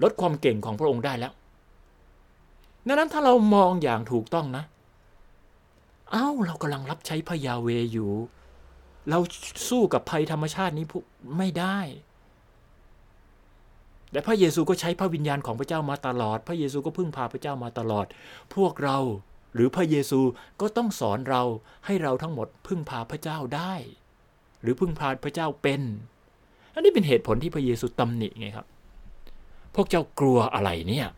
ลดความเก่งของพระองค์ได้แล้วดังนั้นถ้าเรามองอย่างถูกต้องนะ เอ้าเรากำลังรับใช้พระยาเวอยู่ เราสู้กับภัยธรรมชาตินี้ไม่ได้และพระเยซูก็ใช้พระวิญญาณของพระเจ้ามาตลอด พระเยซูก็พึ่งพาพระเจ้ามาตลอด พวกเราหรือพระเยซูก็ต้องสอนเราให้เราทั้งหมดพึ่งพาพระเจ้าได้ หรือพึ่งพาพระเจ้าเป็น อันนี้เป็นเหตุผลที่พระเยซูตำหนิไงครับ พวกเจ้ากลัวอะไรเนี่ย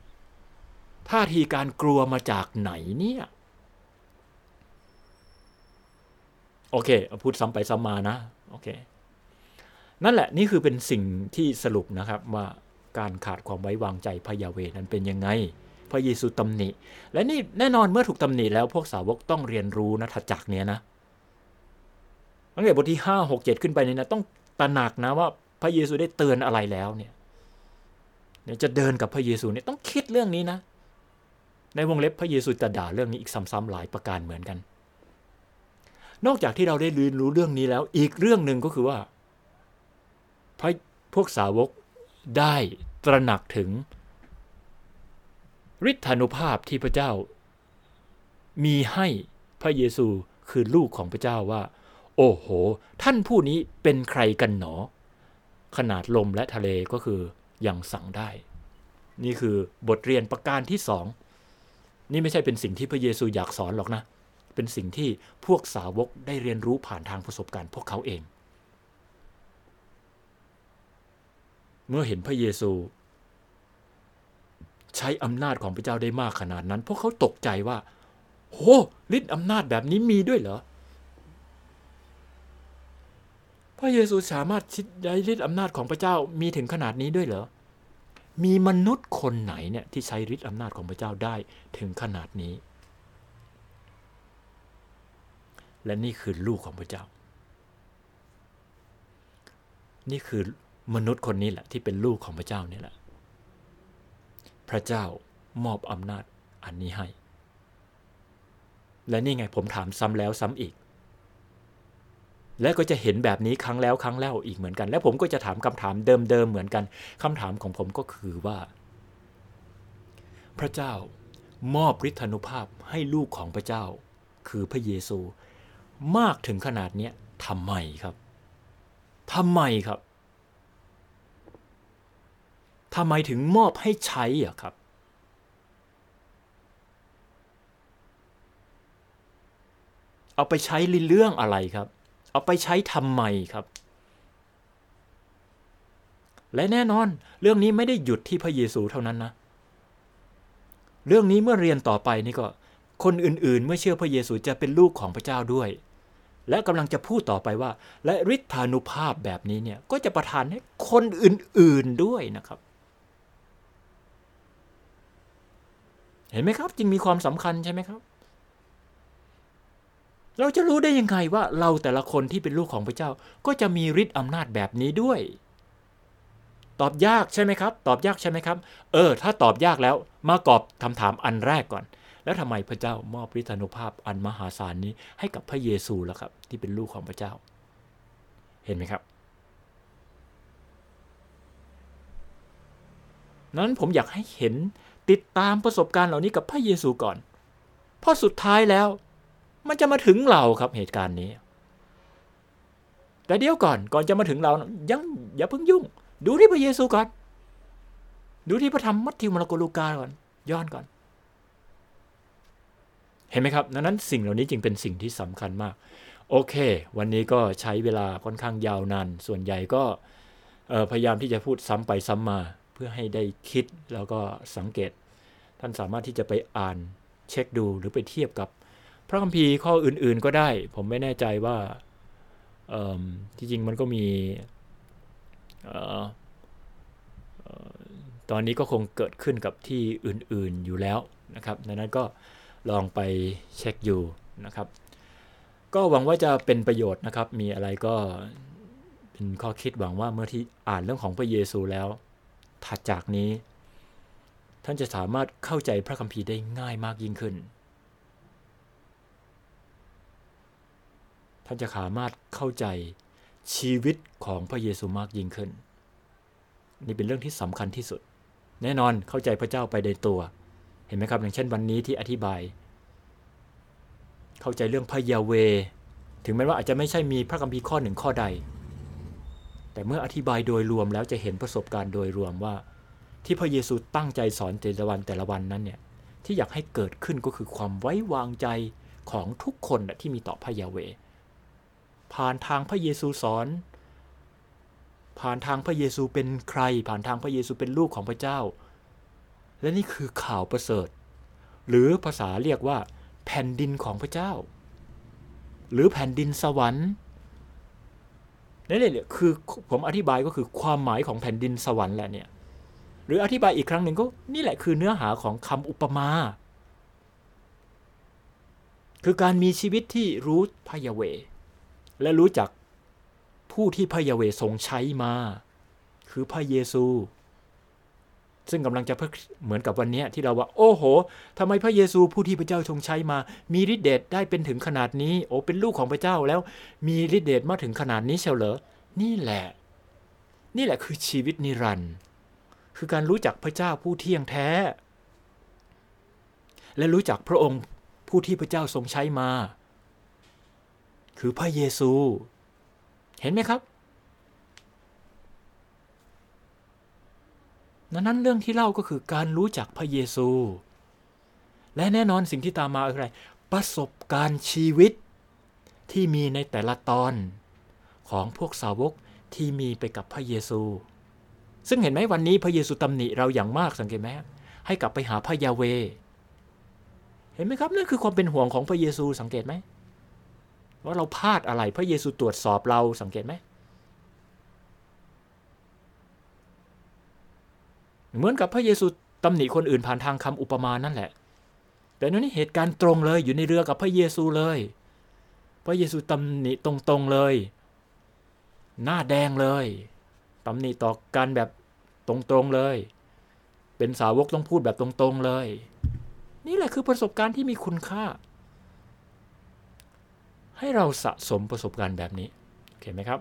ท่าทีการกลัวมาจากไหนเนี่ย โอเคพูดซ้ำไปซ้ำมานะโอเคนั่นแหละนี่คือเป็นสิ่งที่สรุปนะครับว่าการขาดความไว้วางใจพระยาเวนั้นเป็นยังไง พระเยซูตำหนิ และนี่แน่นอนเมื่อถูกตำหนิแล้วพวกสาวกต้องเรียนรู้นะถัดจากเนี้ยนะตั้งแต่บทที่ห้าหกเจ็ดขึ้นไปเนี่ยนะต้องตระหนักนะว่าพระเยซูได้เตือนอะไรแล้วเนี่ย เนี่ยจะเดินกับพระเยซูเนี่ยต้องคิดเรื่องนี้นะ ในวงเล็บพระเยซูจะด่าเรื่องนี้อีกซ้ำๆหลายประการเหมือนกัน นอกจากที่เราได้เรียนรู้เรื่องนี้แล้ว อีกเรื่องหนึ่งก็คือว่าพระพวกสาวกได้ตระหนักถึงฤทธานุภาพที่พระเจ้า มีให้พระเยซูคือลูกของพระเจ้าว่า โอ้โห ท่านผู้นี้เป็นใครกันหนอ ขนาดลมและทะเลก็คือ ยังสั่งได้ นี่คือบทเรียนประการที่สองนี่ไม่ใช่เป็นสิ่งที่พระเยซูอยากสอนหรอกนะ เป็นสิ่งที่พวกสาวกได้เรียนรู้ผ่านทางประสบการณ์พวกเขาเอง เมื่อเห็นพระเยซู ใช้อำนาจของพระเจ้าได้มากขนาดนั้น พวกเขาตกใจว่า โหฤทธิ์อำนาจแบบนี้มีด้วยเหรอพระเยซูสามารถชิดได้ฤทธิ์อำนาจของพระเจ้ามีถึงขนาดนี้ด้วยเหรอ มีมนุษย์คนไหนเนี่ยที่ใช้ฤทธิ์อำนาจของพระเจ้าได้ถึงขนาดนี้ และนี่คือลูกของพระเจ้า นี่คือมนุษย์คนนี้แหละที่เป็นลูกของพระเจ้านี่แหละ พระเจ้ามอบอำนาจอันนี้ให้ และนี่ไงผมถามซ้ำแล้วซ้ำอีก และก็จะเห็นแบบนี้ครั้งแล้วครั้งเล่าอีกเหมือนกัน และผมก็จะถามคำถามเดิมๆเหมือนกันคำถามของผมก็คือว่า พระเจ้ามอบฤทธานุภาพให้ลูกของพระเจ้า คือพระเยซู มากถึงขนาดนี้ทำไมครับทำไมครับทำไมถึงมอบให้ใช้อะครับ เอาไปใช้เรื่องอะไรครับ เอาไปใช้ทำไมครับ และแน่นอนเรื่องนี้ไม่ได้หยุดที่พระเยซูเท่านั้นนะ เรื่องนี้เมื่อเรียนต่อไปนี่ก็ คนอื่นๆ เมื่อเชื่อพระเยซูจะเป็นลูกของพระเจ้าด้วย และกำลังจะพูดต่อไปว่า และฤทธานุภาพแบบนี้เนี่ยก็จะประทานให้คนอื่นๆด้วยนะครับเห็นไหมครับ จึงมีความสำคัญใช่ไหมครับ เราจะรู้ได้ยังไงว่าเราแต่ละคนที่เป็นลูกของพระเจ้าก็จะมีฤทธิ์อำนาจแบบนี้ด้วย ตอบยากใช่ไหมครับ ตอบยากใช่ไหมครับ เออ ถ้าตอบยากแล้วมากอบคำถามอันแรกก่อน แล้วทำไมพระเจ้ามอบฤทธานุภาพอันมหาศาลนี้ให้กับพระเยซูล่ะครับ ที่เป็นลูกของพระเจ้า เห็นไหมครับ นั้นผมอยากให้เห็นติดตามประสบการณ์เหล่านี้กับพระเยซูก่อนเพราะสุดท้ายแล้ว มันจะมาถึงเราครับเหตุการณ์นี้ แต่เดี๋ยวก่อนก่อนจะมาถึงเรายังอย่าเพิ่งยุ่ง ดูที่พระเยซูก่อน ดูที่พระธรรมมัทธิวมาระโกลูกาก่อน ย้อนก่อน เห็นไหมครับดังนั้นสิ่งเหล่านี้จึงเป็นสิ่งที่สำคัญมาก โอเค วันนี้ก็ใช้เวลาค่อนข้างยาวนานส่วนใหญ่ก็พยายามที่จะพูดซ้ำไปซ้ำมา เพื่อให้ได้คิดแล้วก็สังเกต ท่านสามารถที่จะไปอ่านเช็คดูหรือไปเทียบกับ ระคัมภีร์ข้ออื่นๆก็ได้ ผมไม่แน่ใจว่าที่จริงมันก็มีตอนนี้ก็คงเกิดขึ้นกับที่อื่นๆอยู่แล้วนะครับดังนั้นก็ลองไปเช็คอยู่นะครับ ก็หวังว่าจะเป็นประโยชน์นะครับ มีอะไรก็เป็นข้อคิดหวังว่าเมื่อที่อ่านเรื่องของพระเยซูแล้ว ถัดจากนี้ ท่านจะสามารถเข้าใจพระคัมภีร์ได้ง่ายมากยิ่งขึ้น ท่านจะสามารถเข้าใจชีวิตของพระเยซูมากยิ่งขึ้น นี่เป็นเรื่องที่สำคัญที่สุด แน่นอนเข้าใจพระเจ้าไปในตัว เห็นไหมครับอย่างเช่นวันนี้ที่อธิบาย เข้าใจเรื่องพระยาเว ถึงแม้ว่าอาจจะไม่ใช่มีพระคัมภีร์ข้อหนึ่งข้อใด แต่เมื่ออธิบายโดยรวมแล้วจะเห็นประสบการณ์โดยรวมว่า ที่พระเยซูตั้งใจสอนแต่ละวันแต่ละวันนั้นเนี่ยที่อยากให้เกิดขึ้นก็คือความไว้วางใจของทุกคนที่มีต่อพระยาเว ผ่านทางพระเยซูสอน ผ่านทางพระเยซูเป็นใคร ผ่านทางพระเยซูเป็นลูกของพระเจ้า และนี่คือข่าวประเสริฐ หรือภาษาเรียกว่า แผ่นดินของพระเจ้า หรือแผ่นดินสวรรค์นั่นแหละคือผมอธิบายก็คือความหมายของแผ่นดินสวรรค์แหละเนี่ยหรืออธิบายอีกครั้งหนึ่งก็นี่แหละคือเนื้อหาของคำอุปมา คือการมีชีวิตที่รู้พยาเว และรู้จักผู้ที่พระยาเวทรงใช้มา คือพระเยซู ซึ่งกำลังจะเหมือนกับวันนี้ที่เราว่า โอ้โหทำไมพระเยซูผู้ที่พระเจ้าทรงใช้มา มีฤทธิเดชได้เป็นถึงขนาดนี้ โอ้เป็นลูกของพระเจ้าแล้ว มีฤทธิเดชมาถึงขนาดนี้เชียวเหรอนี่แหละ นี่แหละคือชีวิตนิรันดร์คือการรู้จักพระเจ้าผู้เที่ยงแท้ และรู้จักพระองค์ผู้ที่พระเจ้าทรงใช้มา คือพระเยซู เห็นไหมครับนั้นเรื่องที่เล่าก็คือการรู้จักพระเยซู และแน่นอนสิ่งที่ตามมาอะไร ประสบการณ์ชีวิตที่มีในแต่ละตอนของพวกสาวกที่มีไปกับพระเยซู ซึ่งเห็นไหมวันนี้พระเยซูตำหนิเราอย่างมากสังเกตไหมให้กลับไปหาพระยาเว เห็นไหมครับนั่นคือความเป็นห่วงของพระเยซูสังเกตไหม ว่าเราพลาดอะไรพระเยซูตรวจสอบเราสังเกตไหมเหมือนกับพระเยซูตำหนิคนอื่นผ่านทางคำอุปมานั่นแหละ แต่นี่เหตุการณ์ตรงเลยอยู่ในเรือกับพระเยซูเลย พระเยซูตำหนิตรงๆเลย หน้าแดงเลยตำหนิต่อกันแบบตรงๆเลย เป็นสาวกต้องพูดแบบตรงๆเลย นี่แหละคือประสบการณ์ที่มีคุณค่า ให้เราสะสมประสบการณ์แบบนี้โอเคไหมครับ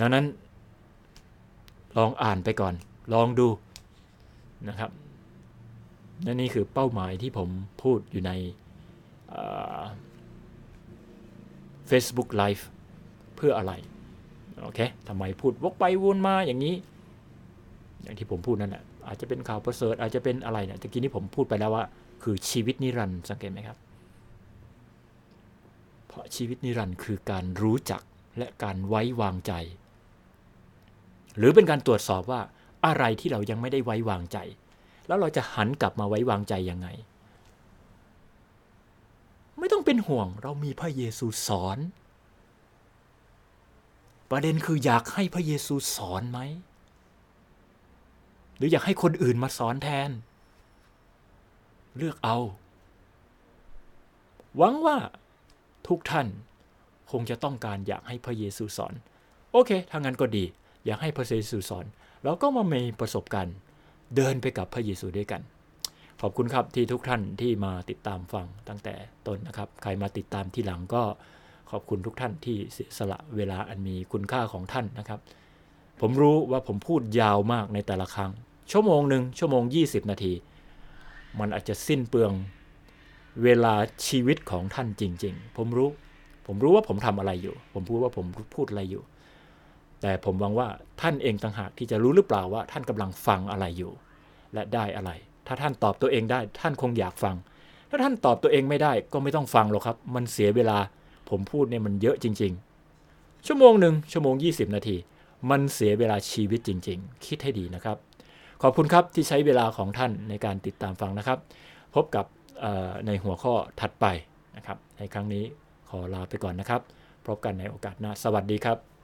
ดังนั้น ลองอ่านไปก่อน ลองดูนะครับนั่นนี่คือเป้าหมายที่ผมพูดอยู่ใน Facebook Live เพื่ออะไร โอเคทำไมพูดวกไปวนมาอย่างนี้ อย่างที่ผมพูดนั่นแหละอาจจะเป็นข่าวประเสริฐอาจจะเป็นอะไรเนี่ยตะกี้นี้ผมพูดไปแล้วว่า คือชีวิตนิรันดร์สังเกตไหมครับ ราะชีวิตนิรันดร์คือการรู้จักและการไว้วางใจ หรือเป็นการตรวจสอบว่าอะไรที่เรายังไม่ได้ไว้วางใจ แล้วเราจะหันกลับมาไว้วางใจยังไง ไม่ต้องเป็นห่วงเรามีพระเยซูสอน ประเด็นคืออยากให้พระเยซูสอนไหม หรืออยากให้คนอื่นมาสอนแทน เลือกเอา หวังว่า ทุกท่าน คงจะต้องการอยากให้พระเยซูสอน โอเคถ้างั้นก็ดี อยากให้พระเยซูสอน เราก็มามีประสบการณ์เดินไปกับพระเยซูด้วยกัน ขอบคุณครับที่ทุกท่านที่มาติดตามฟังตั้งแต่ต้นนะครับ ใครมาติดตามที่หลังก็ขอบคุณทุกท่านที่เสียสละเวลาอันมีคุณค่าของท่านนะครับ ผมรู้ว่าผมพูดยาวมากในแต่ละครั้ง ชั่วโมงหนึ่งชั่วโมง 20 นาที มันอาจจะสิ้นเปลือง เวลาชีวิตของท่านจริง ๆ ผมรู้ ผมรู้ว่าผมทำอะไรอยู่ ผมพูดว่าผมพูดอะไรอยู่ แต่ผมหวังว่าท่านเองต่างหากที่จะรู้หรือเปล่าว่าท่านกำลังฟังอะไรอยู่ และได้อะไร ถ้าท่านตอบตัวเองได้ ท่านคงอยากฟัง ถ้าท่านตอบตัวเองไม่ได้ก็ไม่ต้องฟังหรอกครับ มันเสียเวลา ผมพูดเนี่ยมันเยอะจริง ๆ ชั่วโมงหนึ่งชั่วโมง 20 นาที มันเสียเวลาชีวิตจริง ๆ คิดให้ดีนะครับ ขอบคุณครับที่ใช้เวลาของท่านในการติดตามฟังนะครับ พบกับ ในหัวข้อถัดไปนะครับ ในครั้งนี้ขอลาไปก่อนนะครับ พบกันในโอกาสหน้า สวัสดีครับ